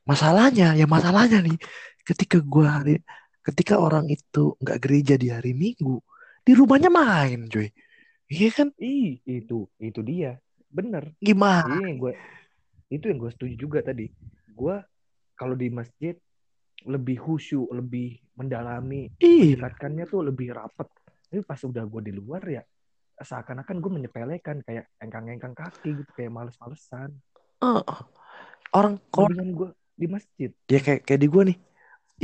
Speaker 2: Masalahnya, ya masalahnya nih, ketika gua hari, ketika orang itu nggak gereja di hari Minggu, di rumahnya main, cuy. Iya kan?
Speaker 1: ih itu itu dia. Bener.
Speaker 2: Gimana?
Speaker 1: ini yang gue itu yang gue setuju juga tadi. Gue kalau di masjid lebih khusyuk lebih mendalami
Speaker 2: Iya.
Speaker 1: mendekatkannya tuh lebih rapet. Tapi pas udah gue di luar ya seakan-akan gue menyepelekan kayak engkang-engkang kaki gitu kayak males-malesan.
Speaker 2: Eh, orang kalau
Speaker 1: gue di masjid.
Speaker 2: Ya kayak kayak di gua nih,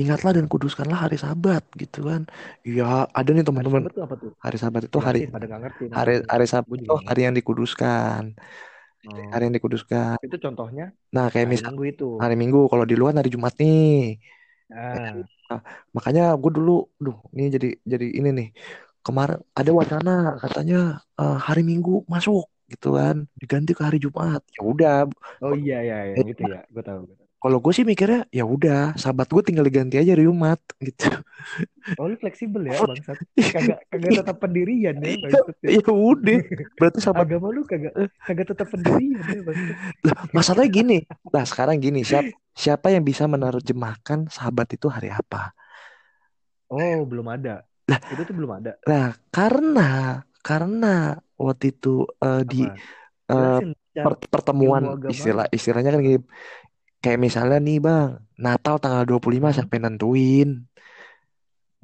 Speaker 2: ingatlah dan kuduskanlah hari Sabat gitu kan. Iya, ada nih
Speaker 1: hari
Speaker 2: teman-teman.
Speaker 1: sabat tuh apa tuh
Speaker 2: Hari Sabat itu hari
Speaker 1: pada ngerti
Speaker 2: hari hari Sabat
Speaker 1: gue
Speaker 2: itu
Speaker 1: nggak
Speaker 2: hari yang dikuduskan.
Speaker 1: oh.
Speaker 2: Hari yang dikuduskan.
Speaker 1: itu contohnya
Speaker 2: Nah, kayak
Speaker 1: hari
Speaker 2: misal
Speaker 1: minggu itu
Speaker 2: hari Minggu, kalau di luar hari Jumat nih.
Speaker 1: nah
Speaker 2: Nah, makanya gue dulu, duh, ini jadi jadi ini nih. Kemarin ada wacana katanya eh, hari Minggu masuk gitu kan, diganti ke hari Jumat. Ya udah,
Speaker 1: oh iya iya yang itu ya gue tahu, gua tahu.
Speaker 2: Kalau gue sih mikirnya ya udah sahabat gue tinggal diganti aja hari Jumat gitu
Speaker 1: Oh lu fleksibel ya bangsat. Kagak kagak tetap pendirian ya
Speaker 2: Iya,
Speaker 1: bangsat ya.
Speaker 2: ya udah berarti sahabat
Speaker 1: Agama lu kagak kagak tetap pendirian ya bangsat.
Speaker 2: Lah, masalahnya gini nah sekarang gini siapa siapa yang bisa menerjemahkan sahabat itu hari apa
Speaker 1: Oh belum ada.
Speaker 2: Lah.
Speaker 1: Itu tuh belum ada.
Speaker 2: nah karena karena waktu itu eh, di
Speaker 1: Apa?
Speaker 2: per- pertemuan istilah istilahnya kan gini kayak misalnya nih bang Natal tanggal 25
Speaker 1: Hmm.
Speaker 2: siapa yang nentuin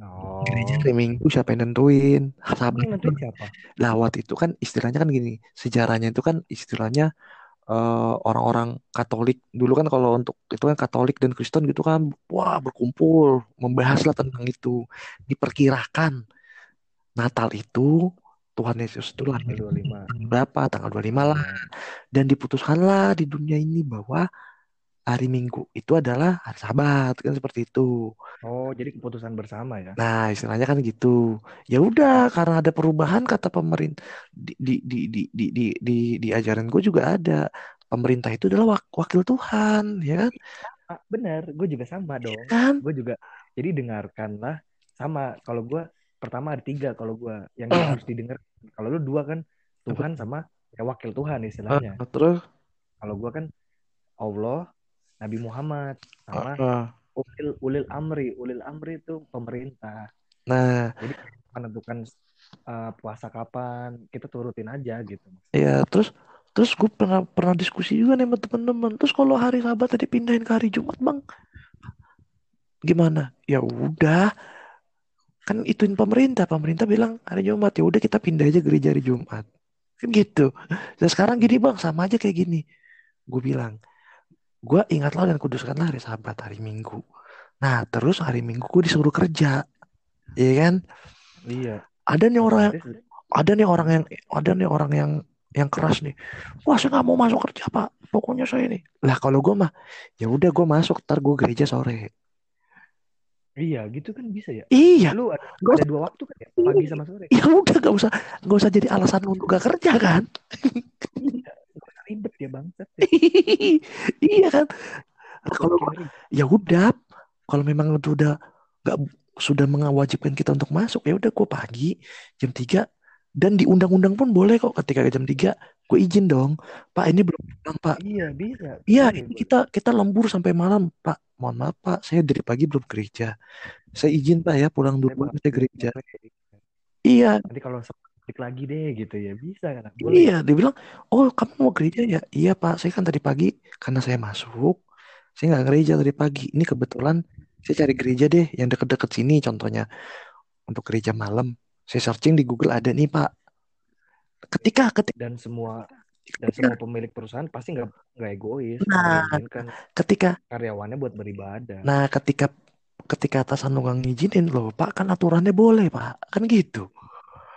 Speaker 1: Oh.
Speaker 2: gereja hari Minggu siapa yang nentuin sahabat
Speaker 1: nentuin siapa?
Speaker 2: lawat itu kan istilahnya kan gini sejarahnya itu kan istilahnya eh, orang-orang Katolik dulu kan kalau untuk itu kan Katolik dan Kristen gitu kan wah berkumpul membahas lah tentang itu diperkirakan Natal itu Tuhan Yesus itu lahir
Speaker 1: Tanggal 25.
Speaker 2: tanggal berapa tanggal 25 lah dan diputuskanlah di dunia ini bahwa hari Minggu itu adalah hari Sabat kan seperti itu
Speaker 1: Oh, jadi keputusan bersama ya.
Speaker 2: Nah, istilahnya kan gitu. Ya udah, karena ada perubahan kata pemerintah di di di di di di, di, di ajaran gue juga ada. Pemerintah itu adalah wak- wakil Tuhan, ya kan?
Speaker 1: Ah, benar, gue juga sama dong.
Speaker 2: Kan?
Speaker 1: Gue juga. Jadi dengarkanlah sama. Kalau gue pertama ada tiga. Kalau gue yang harus didengar. Kalau lu dua kan Tuhan sama ya wakil Tuhan istilahnya.
Speaker 2: Eh, terus,
Speaker 1: Kalau gue kan Allah, Nabi Muhammad sama
Speaker 2: eh,
Speaker 1: ulil ulil amri. Ulil amri itu pemerintah.
Speaker 2: nah,
Speaker 1: Menentukan eh, puasa kapan kita turutin aja gitu.
Speaker 2: ya terus terus gue pernah pernah diskusi juga nih sama teman-teman. Terus kalau hari Sabat tadi pindahin ke hari Jumat, Bang, gimana? Ya udah, kan ituin pemerintah. Pemerintah bilang hari Jumat, ya udah kita pindah aja gereja hari Jumat. Kan gitu. Dan sekarang gini bang, sama aja kayak gini. Gue bilang, gue ingatlah dan kuduskanlah hari Sabat, hari Minggu. Nah, terus hari Minggu gue disuruh kerja, ya kan?
Speaker 1: Iya.
Speaker 2: Ada nih orang yang, ada nih orang yang, ada nih orang yang, yang keras nih. Wah, saya nggak mau masuk kerja pak. Pokoknya saya ini. Lah kalau gue mah, ya udah gue masuk. Ntar gue gereja sore.
Speaker 1: Iya, gitu kan bisa ya.
Speaker 2: Iya,
Speaker 1: Lu ada,
Speaker 2: Gak
Speaker 1: ada dua waktu kan ya, pagi sama sore.
Speaker 2: ya udah gak usah, gak usah jadi alasan untuk gak kerja kan?
Speaker 1: Ribet ya bangsat ya.
Speaker 2: iya kan? Kalau ya udah, kalau memang itu udah nggak sudah mengawajibkan kita untuk masuk, ya udah gue pagi jam 3 dan di undang-undang pun boleh kok ketika jam 3 gue izin dong. Pak, ini belum pulang, Pak.
Speaker 1: Iya bisa.
Speaker 2: Iya,
Speaker 1: Boleh,
Speaker 2: ini kita kita lembur sampai malam, Pak. Mohon maaf, Pak. Saya dari pagi belum gereja. Saya izin, Pak ya, pulang dulu saya gereja. Iya,
Speaker 1: Nanti kalau balik lagi deh gitu ya bisa kan? Boleh.
Speaker 2: Iya, dia bilang, oh kamu mau gereja ya? Iya Pak, saya kan tadi pagi karena saya masuk, saya nggak gereja tadi pagi. Ini kebetulan saya cari gereja deh yang deket-deket sini, contohnya untuk gereja malam. Saya searching di Google ada nih Pak. Ketika ketika
Speaker 1: Dan semua dan semua pemilik perusahaan pasti nggak nggak egois
Speaker 2: Nah.
Speaker 1: mengizinkan
Speaker 2: ketika
Speaker 1: karyawannya buat beribadah.
Speaker 2: nah ketika ketika atasan nggak ngizinin loh Pak kan aturannya boleh Pak kan gitu.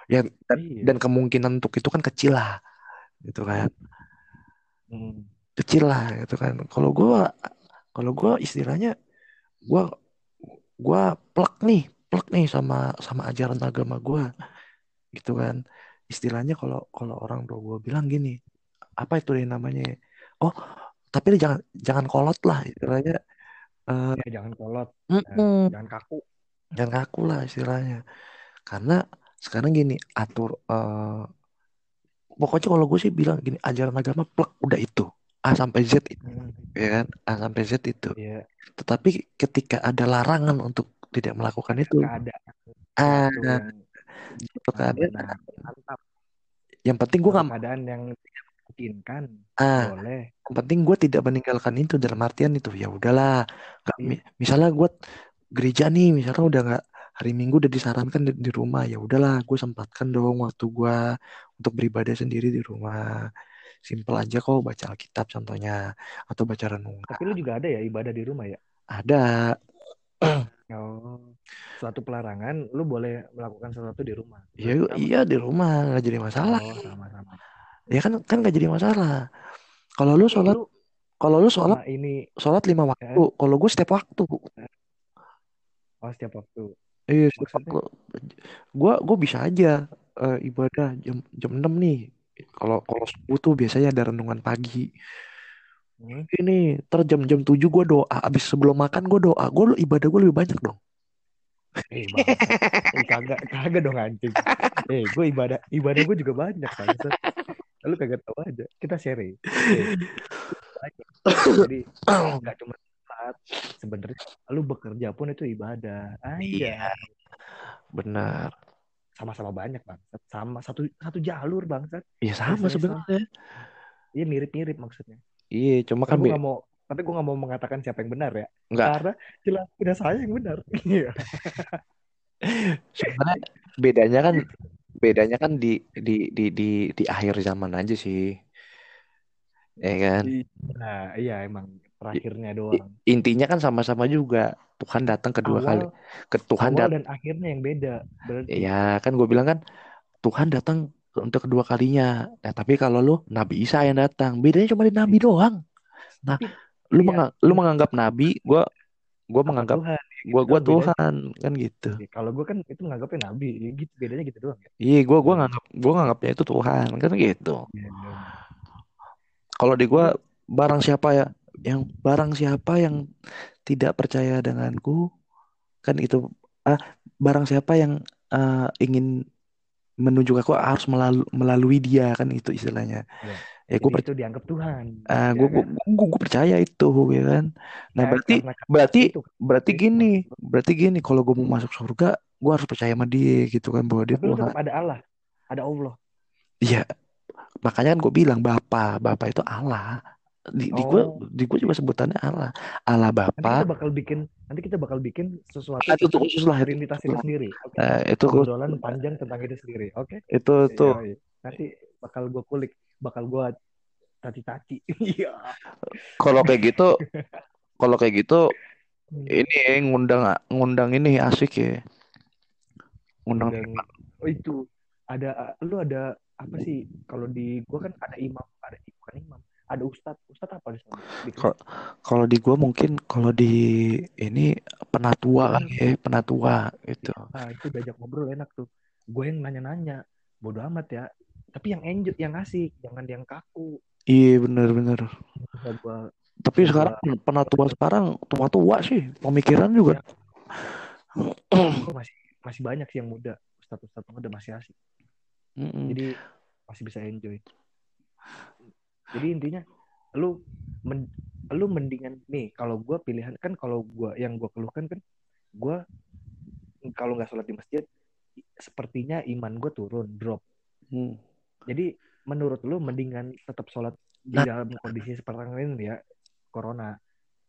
Speaker 2: Ya dan,
Speaker 1: Iya.
Speaker 2: dan kemungkinan untuk itu kan kecil lah, gitu kan.
Speaker 1: Hmm.
Speaker 2: kecil lah gitu kan kalau gua kalau gua istilahnya gua gua plek nih plek nih sama sama ajaran agama gua gitu kan istilahnya kalau kalau orang tua gua bilang gini apa itu yang namanya ya? oh tapi jangan jangan kolot lah istilahnya Eh,
Speaker 1: Ya, jangan kolot,
Speaker 2: mm-mm,
Speaker 1: jangan kaku.
Speaker 2: jangan kaku lah istilahnya karena sekarang gini atur eh, pokoknya kalau gue sih bilang gini ajaran agama plek udah itu A sampai Z itu
Speaker 1: Hmm.
Speaker 2: ya kan A sampai Z itu
Speaker 1: Iya,
Speaker 2: Tetapi ketika ada larangan untuk tidak melakukan itu,
Speaker 1: keadaan itu yang
Speaker 2: itu
Speaker 1: ah,
Speaker 2: keadaan,
Speaker 1: benar. Mantap.
Speaker 2: yang penting gue nggak,
Speaker 1: keadaan yang memungkinkan,
Speaker 2: ah,
Speaker 1: boleh.
Speaker 2: yang penting gue tidak meninggalkan itu dalam artian itu ya udahlah.
Speaker 1: Iya.
Speaker 2: mi- misalnya gue gereja nih, misalnya udah nggak hari Minggu udah disarankan di, di rumah, ya udahlah, gue sempatkan dong waktu gue untuk beribadah sendiri di rumah. Simpel aja kok baca Alkitab contohnya atau baca renungan.
Speaker 1: Tapi lu juga ada ya ibadah di rumah ya?
Speaker 2: Ada,
Speaker 1: Oh, suatu pelarangan, lu boleh melakukan sesuatu di rumah.
Speaker 2: ya
Speaker 1: sama.
Speaker 2: iya di rumah nggak jadi masalah.
Speaker 1: Oh, sama-sama.
Speaker 2: Ya kan kan nggak jadi masalah. Kalau lu sholat, kalau lu sholat
Speaker 1: ini,
Speaker 2: sholat lima waktu. Kalau gue setiap waktu.
Speaker 1: oh setiap waktu.
Speaker 2: Iya,
Speaker 1: Maksudnya?
Speaker 2: waktu. Gue gue bisa aja eh, ibadah jam jam 6 nih. Kalau kalau subuh tuh biasanya ada renungan pagi.
Speaker 1: Hmm.
Speaker 2: Ini ter jam-jam 7 gue doa. Abis sebelum makan gue doa. Gue ibadah gue lebih banyak dong.
Speaker 1: Eh bangsat. Eh kagak kagak dong anjing. Eh gue ibadah ibadah gue juga banyak bangsat. Lu kagak tahu aja. Kita share. Eh, banyak. Jadi nggak cuma saat sebenarnya lu bekerja pun itu ibadah.
Speaker 2: Iya. Benar.
Speaker 1: Sama-sama banyak bangsat. Sama satu satu jalur bangsat.
Speaker 2: Iya sama sebenarnya.
Speaker 1: Iya mirip-mirip maksudnya.
Speaker 2: Iya, cuma kan
Speaker 1: gue mau tapi gue nggak mau mengatakan siapa yang benar ya.
Speaker 2: nggak
Speaker 1: Karena jelas udah saya yang benar. Iya.
Speaker 2: sebenarnya bedanya kan bedanya kan di di di di di akhir zaman aja sih. Ya kan?
Speaker 1: Nah, iya emang terakhirnya doang.
Speaker 2: Intinya kan sama-sama juga. Tuhan datang kedua kali.
Speaker 1: Awal,
Speaker 2: Ke Tuhan
Speaker 1: awal dan akhirnya yang beda. Berarti
Speaker 2: ya kan gue bilang kan Tuhan datang untuk kedua kalinya. Nah, tapi kalau lu Nabi Isa yang datang, bedanya cuma di Nabi doang. Nah, lu
Speaker 1: iya,
Speaker 2: menga- lu menganggap Nabi, gua gua
Speaker 1: apa
Speaker 2: menganggap
Speaker 1: Tuhan?
Speaker 2: gua gua
Speaker 1: bedanya.
Speaker 2: Tuhan kan gitu.
Speaker 1: Kalau gue kan itu menganggapnya nabi, Ya gitu bedanya gitu doang ya.
Speaker 2: Iya, gua gua nganggap gua nganggapnya itu Tuhan kan gitu.
Speaker 1: Iya,
Speaker 2: Kalau di gua barang siapa ya yang barang siapa yang tidak percaya denganku kan itu ah barang siapa yang ah, ingin menuju aku harus melalui melalui dia kan itu istilahnya.
Speaker 1: Iya.
Speaker 2: Ya gue
Speaker 1: itu dianggap Tuhan.
Speaker 2: ah
Speaker 1: ya
Speaker 2: gua,
Speaker 1: kan?
Speaker 2: gua, gua percaya itu ya kan. Nah,
Speaker 1: Ya,
Speaker 2: berarti berarti
Speaker 1: itu kan.
Speaker 2: berarti
Speaker 1: Itu
Speaker 2: gini,
Speaker 1: maksud lu.
Speaker 2: berarti gini kalau gue mau masuk surga, gue harus percaya sama dia gitu kan bahwa dia
Speaker 1: Tapi
Speaker 2: Tuhan.
Speaker 1: ada Allah, ada Allah.
Speaker 2: Iya, makanya kan gue bilang Bapa, Bapa itu Allah. Di, di gue
Speaker 1: Oh,
Speaker 2: di gue juga sebutannya Allah. Allah
Speaker 1: nanti
Speaker 2: Bapa.
Speaker 1: kita bakal bikin, nanti kita bakal bikin sesuatu
Speaker 2: Ah, itu khusus lah.
Speaker 1: Trinitas itu sendiri. Oke.
Speaker 2: Nah, itu.
Speaker 1: Obrolan panjang tentang itu sendiri. Oke.
Speaker 2: itu tuh
Speaker 1: Yoi. Nanti bakal gue kulik, bakal gue taci-taci. Iya.
Speaker 2: kalau kayak gitu, kalau kayak gitu
Speaker 1: Hmm.
Speaker 2: ini ya, ngundang ngundang ini asik ya. Ngundang
Speaker 1: Undang, oh itu ada, lu ada apa sih? Kalau di gua kan ada imam, ada bukan imam, ada ustad, ustad apa di sana?
Speaker 2: Kalau di gue mungkin kalau di ini penatua kali ya, penatua gitu.
Speaker 1: Nah, itu diajak ngobrol enak tuh. Gue yang nanya-nanya, bodo amat ya. Tapi yang enjoy, yang asik, jangan yang kaku.
Speaker 2: Iya bener-bener.
Speaker 1: Bisa gua,
Speaker 2: Tapi sekarang
Speaker 1: gua,
Speaker 2: penatua sekarang tua-tua sih, pemikiran juga.
Speaker 1: ya, gua masih masih banyak sih yang muda, ustad-ustad muda masih asik.
Speaker 2: Mm-mm.
Speaker 1: Jadi masih bisa enjoy. Jadi intinya lu men, lu mendingan nih kalau gua pilihan kan kalau gua yang gua keluhkan kan gua kalau nggak sholat di masjid sepertinya iman gua turun drop.
Speaker 2: Hmm.
Speaker 1: Jadi menurut lu mendingan tetap sholat di
Speaker 2: Nah.
Speaker 1: dalam kondisi sekarang ini ya corona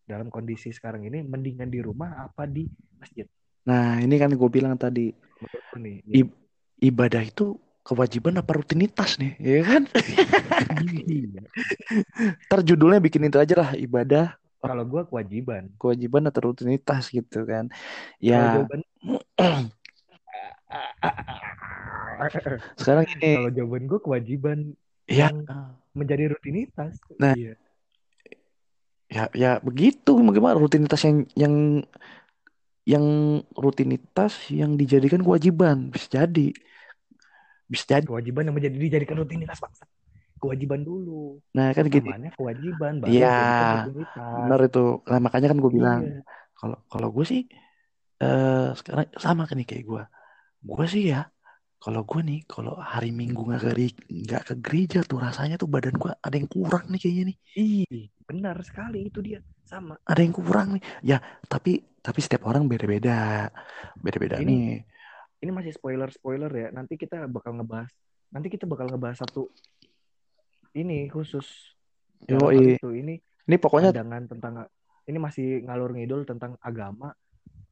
Speaker 1: dalam kondisi sekarang ini mendingan di rumah apa di masjid
Speaker 2: Nah ini kan gue bilang tadi
Speaker 1: nih
Speaker 2: I- ibadah itu kewajiban apa rutinitas nih, ya kan?
Speaker 1: Iya.
Speaker 2: Ntar judulnya bikin itu aja lah ibadah.
Speaker 1: Kalau gua kewajiban.
Speaker 2: Kewajiban atau rutinitas gitu kan? Ya.
Speaker 1: Jawaban
Speaker 2: sekarang ini
Speaker 1: kalau jawaban gua kewajiban
Speaker 2: ya.
Speaker 1: yang menjadi rutinitas.
Speaker 2: Nah.
Speaker 1: iya.
Speaker 2: Ya ya begitu. Bagaimana rutinitas yang yang yang rutinitas yang dijadikan kewajiban? Bisa jadi bisa jadi.
Speaker 1: Kewajiban yang menjadi dijadikan rutinitas bangsa kewajiban dulu.
Speaker 2: Nah kan gini
Speaker 1: namanya kewajiban
Speaker 2: Iya, benar itu. Nah makanya kan gue bilang
Speaker 1: Iya.
Speaker 2: kalau kalau gue sih eh sekarang sama kan nih kayak gue gue sih ya kalau gue nih kalau hari minggu nggak ke nggak ke gereja tuh rasanya tuh badan gue ada yang kurang nih kayaknya nih.
Speaker 1: Ih, benar sekali itu dia. Sama.
Speaker 2: Ada yang kurang nih. Ya tapi tapi setiap orang beda-beda. Beda-beda nih
Speaker 1: ini masih spoiler spoiler ya. Nanti kita bakal ngebahas nanti kita bakal ngebahas satu ini khusus.
Speaker 2: Yoi.
Speaker 1: itu. Ini
Speaker 2: ini pokoknya
Speaker 1: pandangan tentang ini masih ngalur ngidul tentang agama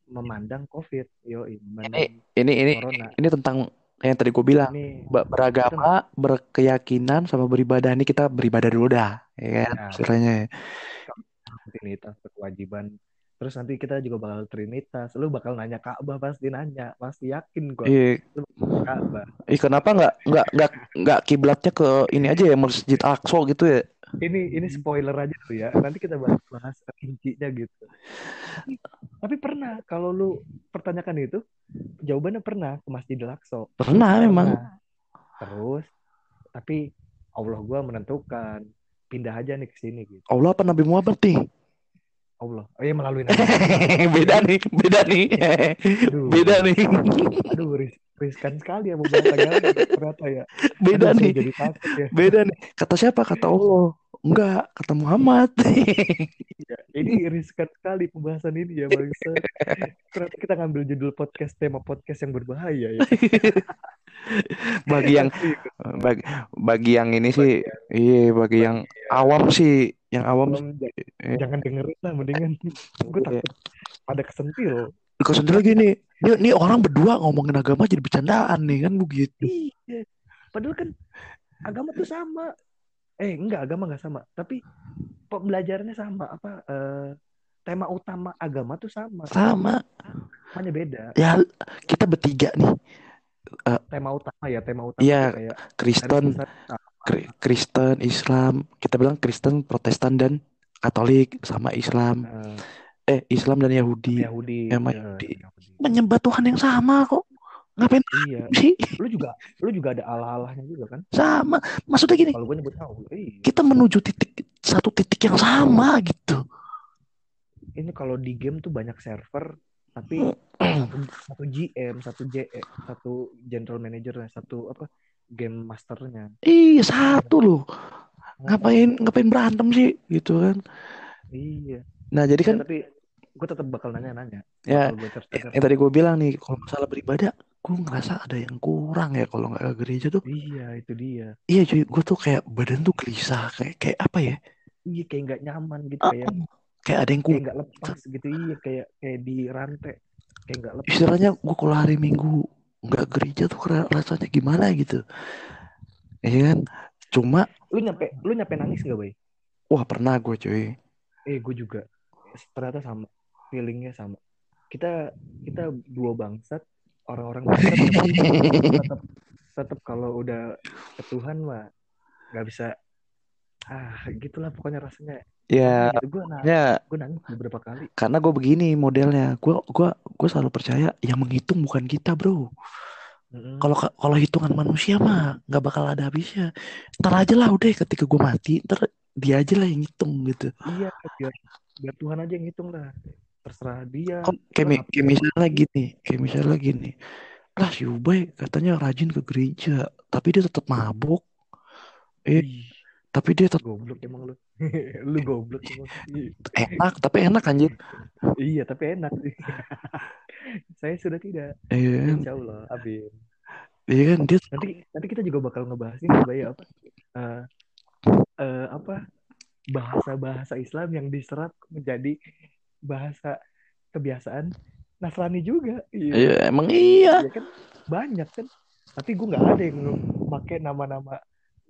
Speaker 1: memandang covid. Yo memandang
Speaker 2: ini ini
Speaker 1: corona.
Speaker 2: ini tentang yang tadi gue bilang
Speaker 1: ini
Speaker 2: beragama berkeyakinan sama beribadah. Ini kita beribadah dulu dah ya kan istilahnya
Speaker 1: rutinitas kewajiban terus nanti kita juga bakal trinitas. Lu bakal nanya Ka'bah pasti nanya. Pasti yakin gua.
Speaker 2: Iya.
Speaker 1: Ka'bah
Speaker 2: Ih, kenapa nggak nggak nggak nggak kiblatnya ke ini aja ya Masjid Aqsa gitu ya?
Speaker 1: ini ini spoiler aja tuh ya. Nanti kita bahas bahas rincinya gitu. Tapi, pernah kalau lu pertanyakan itu jawabannya pernah ke Masjidil Aqsa
Speaker 2: Pernah. memang.
Speaker 1: Terus tapi Allah gua menentukan pindah aja nih ke sini gitu.
Speaker 2: Allah apa Nabi Muhammad nih?
Speaker 1: Allah. Oh iya melalui Nabi
Speaker 2: beda nih, beda nih.
Speaker 1: Aduh.
Speaker 2: Beda nih.
Speaker 1: Aduh, ris riskan sekali ya membahas agama ternyata ya.
Speaker 2: Beda
Speaker 1: Aduh,
Speaker 2: nih.
Speaker 1: jadi takut ya.
Speaker 2: Beda nih. Kata siapa? Kata Allah. Enggak, kata Muhammad.
Speaker 1: Iya, Ini riskan sekali pembahasan ini ya bangsa. Ternyata kita ngambil judul podcast tema podcast yang berbahaya ya.
Speaker 2: bagi yang
Speaker 1: Asli.
Speaker 2: bagi, bagi yang ini sih, iya bagi yang awam sih, yang awam eh,
Speaker 1: jangan dengerin lah mendingan. Gue
Speaker 2: Iya.
Speaker 1: takut ada kesentil.
Speaker 2: Kok sendiri lagi nih, ini, ini orang berdua ngomongin agama jadi bercandaan nih kan begitu.
Speaker 1: Iya. Padahal kan agama tuh sama. Eh, enggak, agama enggak sama. Tapi pembelajarannya sama. Apa eh, tema utama agama tuh sama.
Speaker 2: Sama.
Speaker 1: Hanya beda.
Speaker 2: Ya kita bertiga nih,
Speaker 1: Tema utama ya, tema utama tuh kayak
Speaker 2: Kristen, Kristen, Islam. Kita bilang Kristen, Protestan dan Katolik sama Islam.
Speaker 1: Eh,
Speaker 2: Eh, Islam dan Yahudi.
Speaker 1: Yahudi. Eh,
Speaker 2: Yahudi. Menyembah Tuhan yang sama kok. Ngapain
Speaker 1: Iya.
Speaker 2: sih?
Speaker 1: Lu juga lu juga ada Allah-Allahnya juga kan?
Speaker 2: Sama. Maksudnya gini,
Speaker 1: Kalau gue nyebut Allah. Iya.
Speaker 2: kita menuju titik satu titik yang sama gitu.
Speaker 1: Ini kalau di game tuh banyak server tapi satu, satu GM, satu J, eh, satu general manager, satu apa game masternya.
Speaker 2: Iya satu loh. Ngapain ngapain berantem sih gitu kan?
Speaker 1: Iya.
Speaker 2: Nah jadi kan
Speaker 1: Ya, tapi gue tetap bakal nanya-nanya.
Speaker 2: ya
Speaker 1: terus
Speaker 2: yang tadi gue bilang nih kalau masalah beribadah, gue ngerasa ada yang kurang ya kalau nggak ke gereja tuh.
Speaker 1: Iya, itu dia.
Speaker 2: Iya cuy, gue tuh kayak badan tuh gelisah kayak kayak apa ya?
Speaker 1: Iya, kayak nggak nyaman gitu,
Speaker 2: Ah,
Speaker 1: kayak
Speaker 2: Kayak ada yang
Speaker 1: kayak
Speaker 2: kurang.
Speaker 1: nggak lepas gitu. Iya, kayak kayak di rantai, kayak nggak lepas.
Speaker 2: Istilahnya gue kalau hari Minggu nggak gereja tuh ra- rasanya gimana gitu. Iya kan? Cuma
Speaker 1: Lu nyampe, lu nyampe nangis nggak, bay?
Speaker 2: wah pernah gue cuy.
Speaker 1: Eh, gue juga. Ternyata sama, feelingnya sama. Kita kita dua bangsat, orang-orang bangsat tetap tetap, tetap kalau udah ke Tuhan mah nggak bisa. Ah, gitulah pokoknya rasanya.
Speaker 2: Ya,
Speaker 1: Gitu. Gue nangis,
Speaker 2: ya
Speaker 1: gue nangis beberapa kali.
Speaker 2: karena gue begini modelnya. Gue gua gue selalu percaya yang menghitung bukan kita bro. Kalau kalau hitungan manusia mah nggak bakal ada habisnya. Ntar aja lah udah ketika gue mati, ntar dia aja lah yang ngitung gitu.
Speaker 1: Iya, biar, biar Tuhan aja yang ngitung lah. Terserah dia.
Speaker 2: Kok kayak, kayak misalnya gini, kayak misalnya gini. Lah si Ubay katanya rajin ke gereja, tapi dia tetap mabuk. Eh, tapi dia tetap
Speaker 1: goblok emang lu. lu goblok emang. Ih.
Speaker 2: enak, tapi enak anjir.
Speaker 1: Iya, tapi enak. Saya sudah tidak.
Speaker 2: Iya?
Speaker 1: Insya Allah, amin.
Speaker 2: Iya kan dia
Speaker 1: Nanti nanti kita juga bakal ngebahas ini Bay, apa? Eh, eh, apa? Bahasa-bahasa Islam yang diserap menjadi bahasa kebiasaan Nasrani juga. Iya.
Speaker 2: Iya, emang iya.
Speaker 1: Ya kan banyak kan. Tapi gue nggak ada yang pakai nama-nama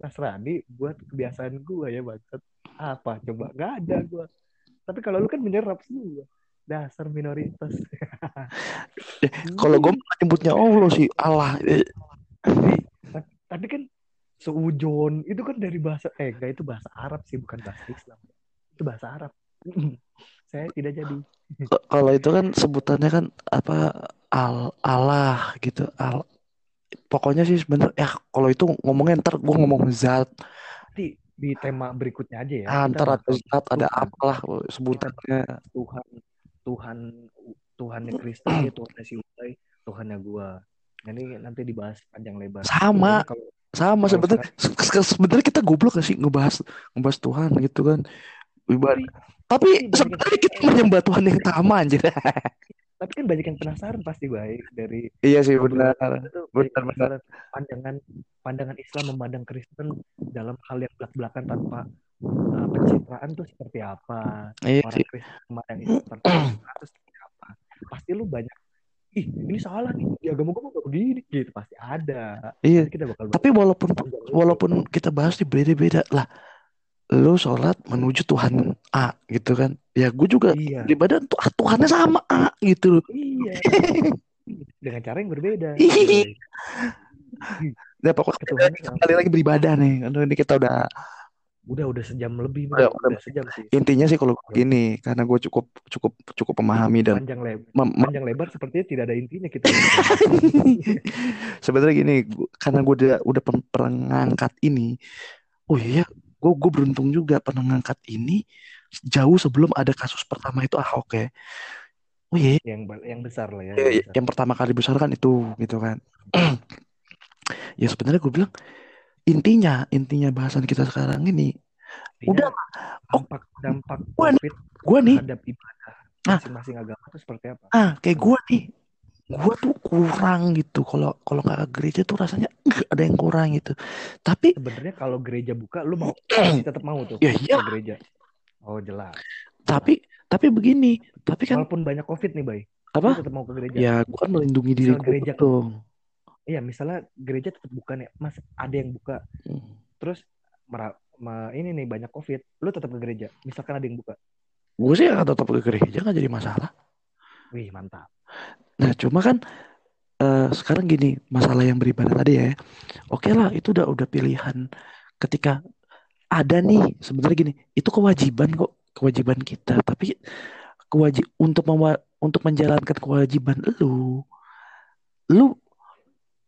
Speaker 1: Nasrani buat kebiasaan gue ya bangsat. Apa coba? Nggak ada gue. Tapi kalau lu kan menyerap semua. Dasar minoritas.
Speaker 2: Kalau gue nyebutnya Allah sih, Allah.
Speaker 1: Tapi, tapi kan seujon itu kan dari bahasa eh enggak itu bahasa Arab sih bukan bahasa Islam. Itu bahasa Arab. Saya tidak jadi.
Speaker 2: Kalau itu kan sebutannya kan apa al Allah gitu. Al pokoknya sih sebenarnya ya kalau itu ngomongnya ntar gue ngomong zat,
Speaker 1: Nanti di tema berikutnya aja ya.
Speaker 2: ah,
Speaker 1: Kita
Speaker 2: ntar ada zat, ada
Speaker 1: Tuhan.
Speaker 2: apalah sebutannya.
Speaker 1: Tuhan Tuhan Tuhannya Kristen dia Tuhannya si Ubay Tuhannya gua ini nanti dibahas panjang lebar
Speaker 2: Sama.
Speaker 1: Kalau
Speaker 2: Sama
Speaker 1: Kalau
Speaker 2: sebenarnya se- se- sebenarnya kita goblok gak sih ngebahas ngebahas Tuhan gitu kan. Ibarat. Tapi sebenarnya kita menyembah Tuhan yang sama anjir.
Speaker 1: tapi kan banyak yang penasaran pasti baik dari
Speaker 2: Iya sih benar. Benar,
Speaker 1: penasaran pandangan pandangan Islam memandang Kristen dalam hal yang belak-belakan tanpa uh, pencitraan tuh seperti apa
Speaker 2: Iya
Speaker 1: orang
Speaker 2: sih.
Speaker 1: Kristen memandang apa itu seperti apa pasti lu banyak ih ini salah nih di agama gua nggak begini gitu pasti ada
Speaker 2: Iya.
Speaker 1: Kita bakal
Speaker 2: Tapi walaupun walaupun kita bahas di beda-beda lah. Lu sholat menuju Tuhan A gitu kan. Ya gue juga
Speaker 1: iya
Speaker 2: ibadah tuh ah, Tuhannya sama A gitu loh.
Speaker 1: Iya. Dengan cara yang berbeda. Iya.
Speaker 2: Ya pokoknya kita kembali lagi beribadah nih. Karena ini kita udah
Speaker 1: Udah udah sejam lebih,
Speaker 2: Udah,
Speaker 1: udah,
Speaker 2: udah.
Speaker 1: sejam sih.
Speaker 2: intinya sih kalau gini karena gue cukup cukup cukup memahami dan
Speaker 1: Panjang lebar, panjang lebar sepertinya tidak ada intinya kita.
Speaker 2: sebenarnya gini karena gue udah udah pernah ngangkat ini oh iya gue gue beruntung juga pernah ngangkat ini jauh sebelum ada kasus pertama itu Ahok ya. Oh iya,
Speaker 1: yang ba- yang besar lah ya.
Speaker 2: Ya,
Speaker 1: yang
Speaker 2: ya,
Speaker 1: besar.
Speaker 2: yang pertama kali besar kan itu gitu kan. ya sebenarnya gue bilang intinya intinya bahasan kita sekarang ini
Speaker 1: Artinya
Speaker 2: udah oh.
Speaker 1: dampak dampak
Speaker 2: Gua nih- gue nih
Speaker 1: terhadap ibadah
Speaker 2: Ah.
Speaker 1: masing-masing agama itu seperti apa?
Speaker 2: ah kayak gue nih gue tuh kurang gitu kalau kalau nggak ke gereja tuh rasanya nggak ada yang kurang gitu tapi
Speaker 1: Sebenarnya kalau gereja buka, lu mau tetap mau tuh
Speaker 2: ya iya
Speaker 1: ke gereja. Oh jelas.
Speaker 2: tapi tapi begini tapi kan
Speaker 1: Walaupun banyak covid nih, bay,
Speaker 2: apa
Speaker 1: tetap mau ke gereja.
Speaker 2: ya gue kan melindungi diri gue
Speaker 1: gereja
Speaker 2: dong
Speaker 1: Iya, misalnya gereja tetap buka nih, mas ada yang buka,
Speaker 2: Hmm.
Speaker 1: terus mera- ma- ini nih banyak covid, lu tetap ke gereja. Misalkan ada yang buka,
Speaker 2: gue sih akan tetap ke gereja nggak jadi masalah
Speaker 1: wih mantap.
Speaker 2: Nah, cuma kan eh, sekarang gini, masalah yang beribadah tadi ya. Oke lah, itu udah udah pilihan. Ketika ada nih, sebenarnya gini, itu kewajiban kok, kewajiban kita. Tapi kewajib untuk untuk menjalankan kewajiban lu, lu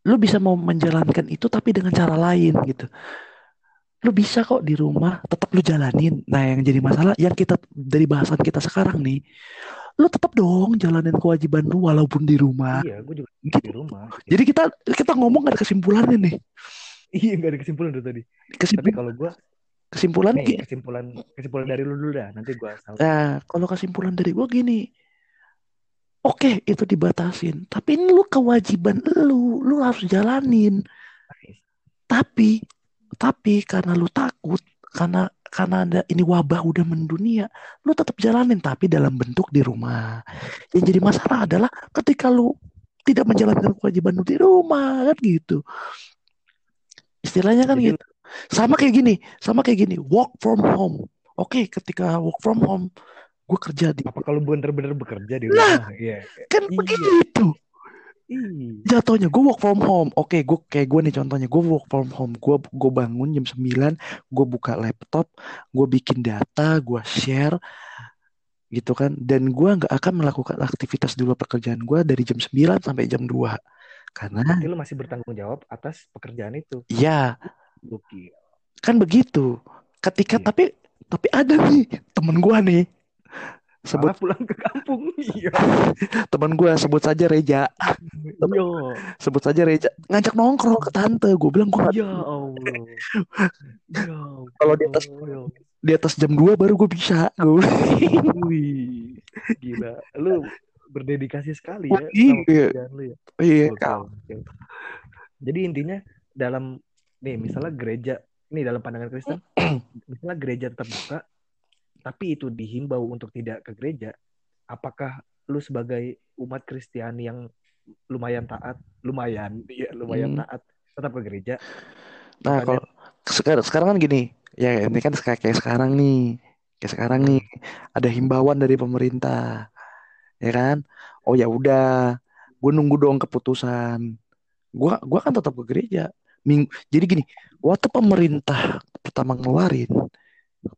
Speaker 2: lu bisa mau menjalankan itu tapi dengan cara lain gitu. Lu bisa kok di rumah tetap lu jalanin. Nah, yang jadi masalah yang kita dari bahasan kita sekarang nih, lu tetap dong jalanin kewajiban lu walaupun di rumah.
Speaker 1: Iya, gue juga
Speaker 2: Gitu.
Speaker 1: di rumah.
Speaker 2: Jadi kita kita ngomong gak ada kesimpulannya nih.
Speaker 1: Iya, nggak ada kesimpulan dari tadi. Tapi
Speaker 2: Kesimpulan
Speaker 1: kalau gue,
Speaker 2: kesimpulan
Speaker 1: nih kesimpulan kesimpulan dari lu dulu dah. Nanti gue asal.
Speaker 2: Nah, kalau kesimpulan dari gua gini. Oke, itu dibatasin. Tapi ini lu kewajiban lu, lu harus jalanin. Tapi tapi karena lu takut, karena karena ada ini wabah udah mendunia, lu tetap jalanin tapi dalam bentuk di rumah. Yang jadi masalah adalah ketika lu tidak menjalankan kewajiban lu di rumah kan gitu. Istilahnya kan
Speaker 1: Jadi
Speaker 2: gitu. Sama kayak gini, sama kayak gini, work from home. Oke, ketika work from home, gue kerja di
Speaker 1: Apa kalau bener-bener bekerja di rumah? Iya.
Speaker 2: kan
Speaker 1: Iya.
Speaker 2: begitu.
Speaker 1: Ih.
Speaker 2: Jatuhnya gue work from home. Oke, gue kayak gue nih contohnya, gue work from home. Gue gue bangun jam 9, gue buka laptop, gue bikin data, gue share gitu kan. Dan gue nggak akan melakukan aktivitas di luar pekerjaan gue dari jam 9 sampai jam 2. Karena
Speaker 1: Berarti lu masih bertanggung jawab atas pekerjaan itu.
Speaker 2: ya
Speaker 1: Gokil.
Speaker 2: kan begitu. Ketika
Speaker 1: Iya.
Speaker 2: tapi tapi ada nih temen gue nih sebut
Speaker 1: Malah pulang ke kampung. Iya.
Speaker 2: temen gue sebut saja Reja
Speaker 1: Iya.
Speaker 2: sebut saja Reja ngajak nongkrong ke tante gue bilang gue
Speaker 1: Ya Allah. Ya
Speaker 2: Kalau di atas-
Speaker 1: Allah.
Speaker 2: di atas jam 2 baru gue bisa gue
Speaker 1: Wih, gila. Lu berdedikasi sekali ya
Speaker 2: iya.
Speaker 1: lu ya.
Speaker 2: iya
Speaker 1: gokil. Jadi intinya dalam nih misalnya gereja nih dalam pandangan Kristen misalnya gereja tetap buka tapi itu dihimbau untuk tidak ke gereja. Apakah lu sebagai umat Kristiani yang lumayan taat lumayan ya lumayan
Speaker 2: Hmm.
Speaker 1: taat tetap ke gereja?
Speaker 2: Nah
Speaker 1: Makanya-
Speaker 2: kalau sekarang sekarang kan gini ya ini kan kayak kayak sekarang nih kayak sekarang nih ada himbauan dari pemerintah ya kan? Oh ya udah gue nunggu dong keputusan. Gue gua kan tetap ke gereja. Ming- jadi gini waktu pemerintah pertama ngeluarin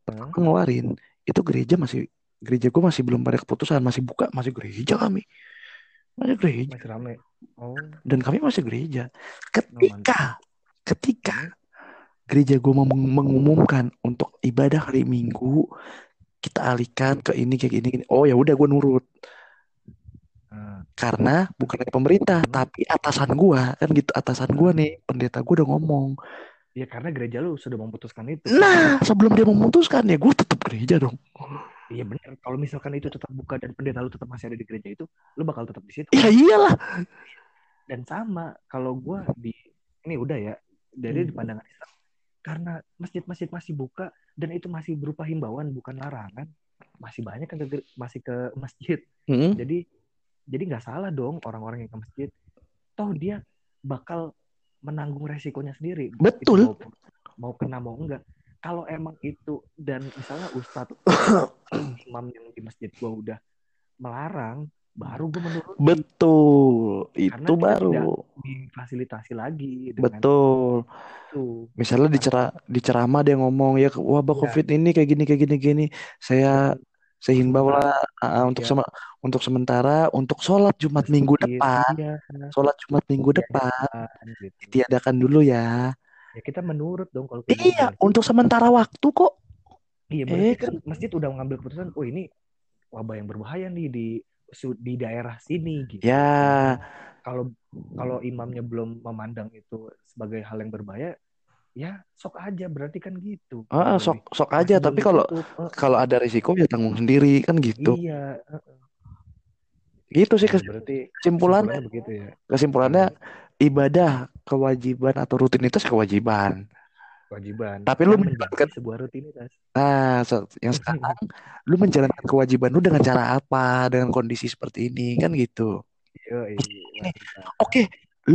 Speaker 1: Hmm.
Speaker 2: ngeluarin itu gereja masih gereja gue masih belum pada keputusan masih buka masih gereja kami. Masih gereja.
Speaker 1: Masih rame. Oh.
Speaker 2: Dan kami masih gereja. Ketika ketika gereja gue meng- mengumumkan untuk ibadah hari Minggu kita alihkan ke ini kayak gini, gini. oh ya udah gue nurut.
Speaker 1: Nah,
Speaker 2: karena bukan dari pemerintah tapi atasan gue kan gitu atasan gue nih pendeta gue udah ngomong
Speaker 1: ya karena gereja lu sudah memutuskan itu.
Speaker 2: Nah sebelum dia memutuskan ya gue tetap gereja dong.
Speaker 1: Iya benar kalau misalkan itu tetap buka dan pendeta lu tetap masih ada di gereja itu lu bakal tetap di situ.
Speaker 2: Ya iyalah.
Speaker 1: Dan sama kalau gua di ini udah ya dari
Speaker 2: Hmm.
Speaker 1: pandangan Islam. Karena masjid-masjid masih buka dan itu masih berupa himbauan bukan larangan. Masih banyak ke, gere- masih ke masjid.
Speaker 2: Hmm.
Speaker 1: jadi jadi nggak salah dong orang-orang yang ke masjid. Toh dia bakal menanggung resikonya sendiri.
Speaker 2: Betul.
Speaker 1: Itu mau, mau kena mau enggak. Kalau emang itu dan misalnya ustadz imam yang di masjid gua udah melarang baru gue menurut
Speaker 2: betul. Itu
Speaker 1: Karena kita
Speaker 2: baru
Speaker 1: difasilitasi lagi
Speaker 2: betul.
Speaker 1: itu.
Speaker 2: Misalnya di cera- di ceramah dia ngomong ya wabah
Speaker 1: Iya.
Speaker 2: COVID ini kayak gini kayak gini gini. Saya saya himbau lah ah, untuk
Speaker 1: Iya.
Speaker 2: sema- untuk sementara untuk sholat Jumat minggu
Speaker 1: Masjid,
Speaker 2: depan,
Speaker 1: iya,
Speaker 2: sholat Jumat minggu
Speaker 1: Iya.
Speaker 2: depan
Speaker 1: gitu.
Speaker 2: ditiadakan dulu ya.
Speaker 1: Ya kita menurut dong kalau gitu
Speaker 2: Iya,
Speaker 1: berarti.
Speaker 2: untuk sementara waktu kok.
Speaker 1: Iya
Speaker 2: Eh
Speaker 1: berarti
Speaker 2: kan?
Speaker 1: kan masjid udah mengambil keputusan, oh ini wabah yang berbahaya nih di di daerah sini gitu.
Speaker 2: Ya,
Speaker 1: Kalau kalau imamnya belum memandang itu sebagai hal yang berbahaya, ya sok aja berarti kan gitu.
Speaker 2: ah, sok sok aja. Tapi kalau kalau ada risiko ya tanggung sendiri kan gitu.
Speaker 1: Iya,
Speaker 2: Gitu sih
Speaker 1: ya berarti
Speaker 2: kesimpulannya.
Speaker 1: kesimpulannya begitu ya.
Speaker 2: Kesimpulannya
Speaker 1: Hmm,
Speaker 2: ibadah kewajiban atau rutinitas kewajiban.
Speaker 1: kewajiban
Speaker 2: Tapi lu menjalankan
Speaker 1: sebuah rutinitas.
Speaker 2: nah se- yang sekarang lu menjalankan kewajiban lu dengan cara apa? Dengan kondisi seperti ini kan gitu. Ini
Speaker 1: mantap.
Speaker 2: oke,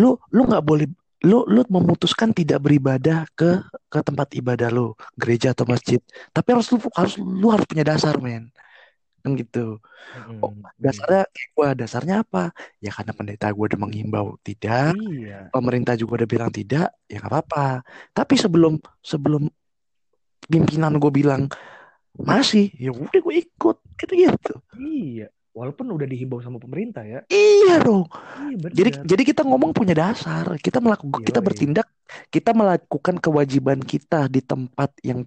Speaker 2: lu lu nggak boleh lu lu memutuskan tidak beribadah ke ke tempat ibadah lu, gereja atau masjid. Tapi harus lu harus lu harus punya dasar, men. Kan gitu. Oh, dasarnya kayak gua, dasarnya apa? Ya karena pendeta gua udah menghimbau tidak,
Speaker 1: Iya,
Speaker 2: pemerintah juga udah bilang tidak, ya nggak apa-apa. Tapi sebelum sebelum pimpinan gue bilang masih, ya udah gue ikut, gitu gitu.
Speaker 1: iya. Walaupun udah dihimbau sama pemerintah ya.
Speaker 2: Iya dong.
Speaker 1: Iya
Speaker 2: Jadi jadi kita ngomong punya dasar, kita melakukan kita bertindak, kita melakukan kewajiban kita di tempat yang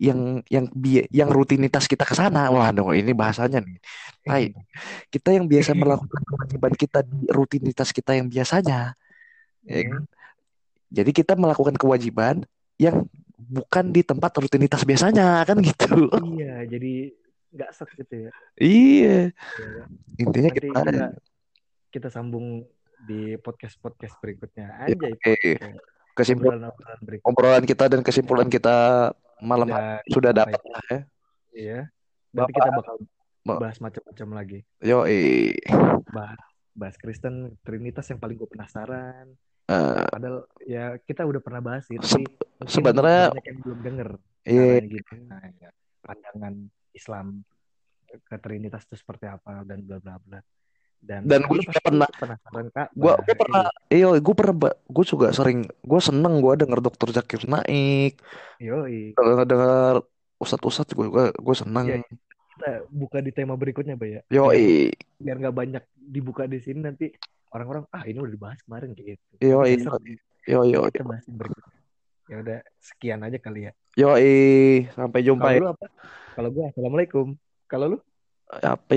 Speaker 2: yang yang bi yang rutinitas kita ke sana. Waduh, ini bahasanya nih. Tai. Kita yang biasa melakukan kewajiban kita di rutinitas kita yang biasanya. Ya kan?
Speaker 1: Hmm,
Speaker 2: Jadi kita melakukan kewajiban yang bukan di tempat rutinitas biasanya kan gitu.
Speaker 1: Iya, jadi nggak set gitu ya.
Speaker 2: Iya,
Speaker 1: Iya.
Speaker 2: intinya
Speaker 1: Nanti
Speaker 2: kita
Speaker 1: kita kita sambung di podcast-podcast berikutnya.
Speaker 2: ya,
Speaker 1: Anjay,
Speaker 2: oke.
Speaker 1: podcast.
Speaker 2: kesimpulan
Speaker 1: Obrolan-obrolan berikut.
Speaker 2: obrolan kita dan kesimpulan kita malam hari
Speaker 1: Udah
Speaker 2: ini sudah dapat lah ya.
Speaker 1: Iya. Nanti kita
Speaker 2: Bapak,
Speaker 1: bakal bahas macam-macam lagi.
Speaker 2: yo
Speaker 1: Bahas bahas Kristen, Trinitas yang paling gue penasaran.
Speaker 2: eh,
Speaker 1: Padahal ya kita udah pernah bahas sih,
Speaker 2: se-
Speaker 1: tapi mungkin
Speaker 2: sebenarnya
Speaker 1: yang belum denger
Speaker 2: iya
Speaker 1: gitu. Nah, ya, pandangan Islam ke Trinitas itu seperti apa dan bla bla bla. Dan
Speaker 2: dan gue juga pernah
Speaker 1: penasaran Kak,
Speaker 2: gue gue pernah iyo gue pernah gue juga sering gue seneng gue denger dokter Zakir Naik
Speaker 1: Yoi.
Speaker 2: denger denger ustadz-ustadz gue gue gue
Speaker 1: Iya,
Speaker 2: seneng
Speaker 1: kita buka di tema berikutnya, Bay ya.
Speaker 2: yo
Speaker 1: Biar nggak banyak dibuka di sini nanti orang-orang ah ini udah dibahas kemarin gitu.
Speaker 2: yo
Speaker 1: Nanti nggak seru.
Speaker 2: yo yo
Speaker 1: Kita bahas di berikutnya. Ya udah sekian aja kali ya.
Speaker 2: yo sampai jumpa
Speaker 1: Kalau
Speaker 2: ya
Speaker 1: apa? Kalau gua assalamualaikum. Kalau lu?
Speaker 2: apa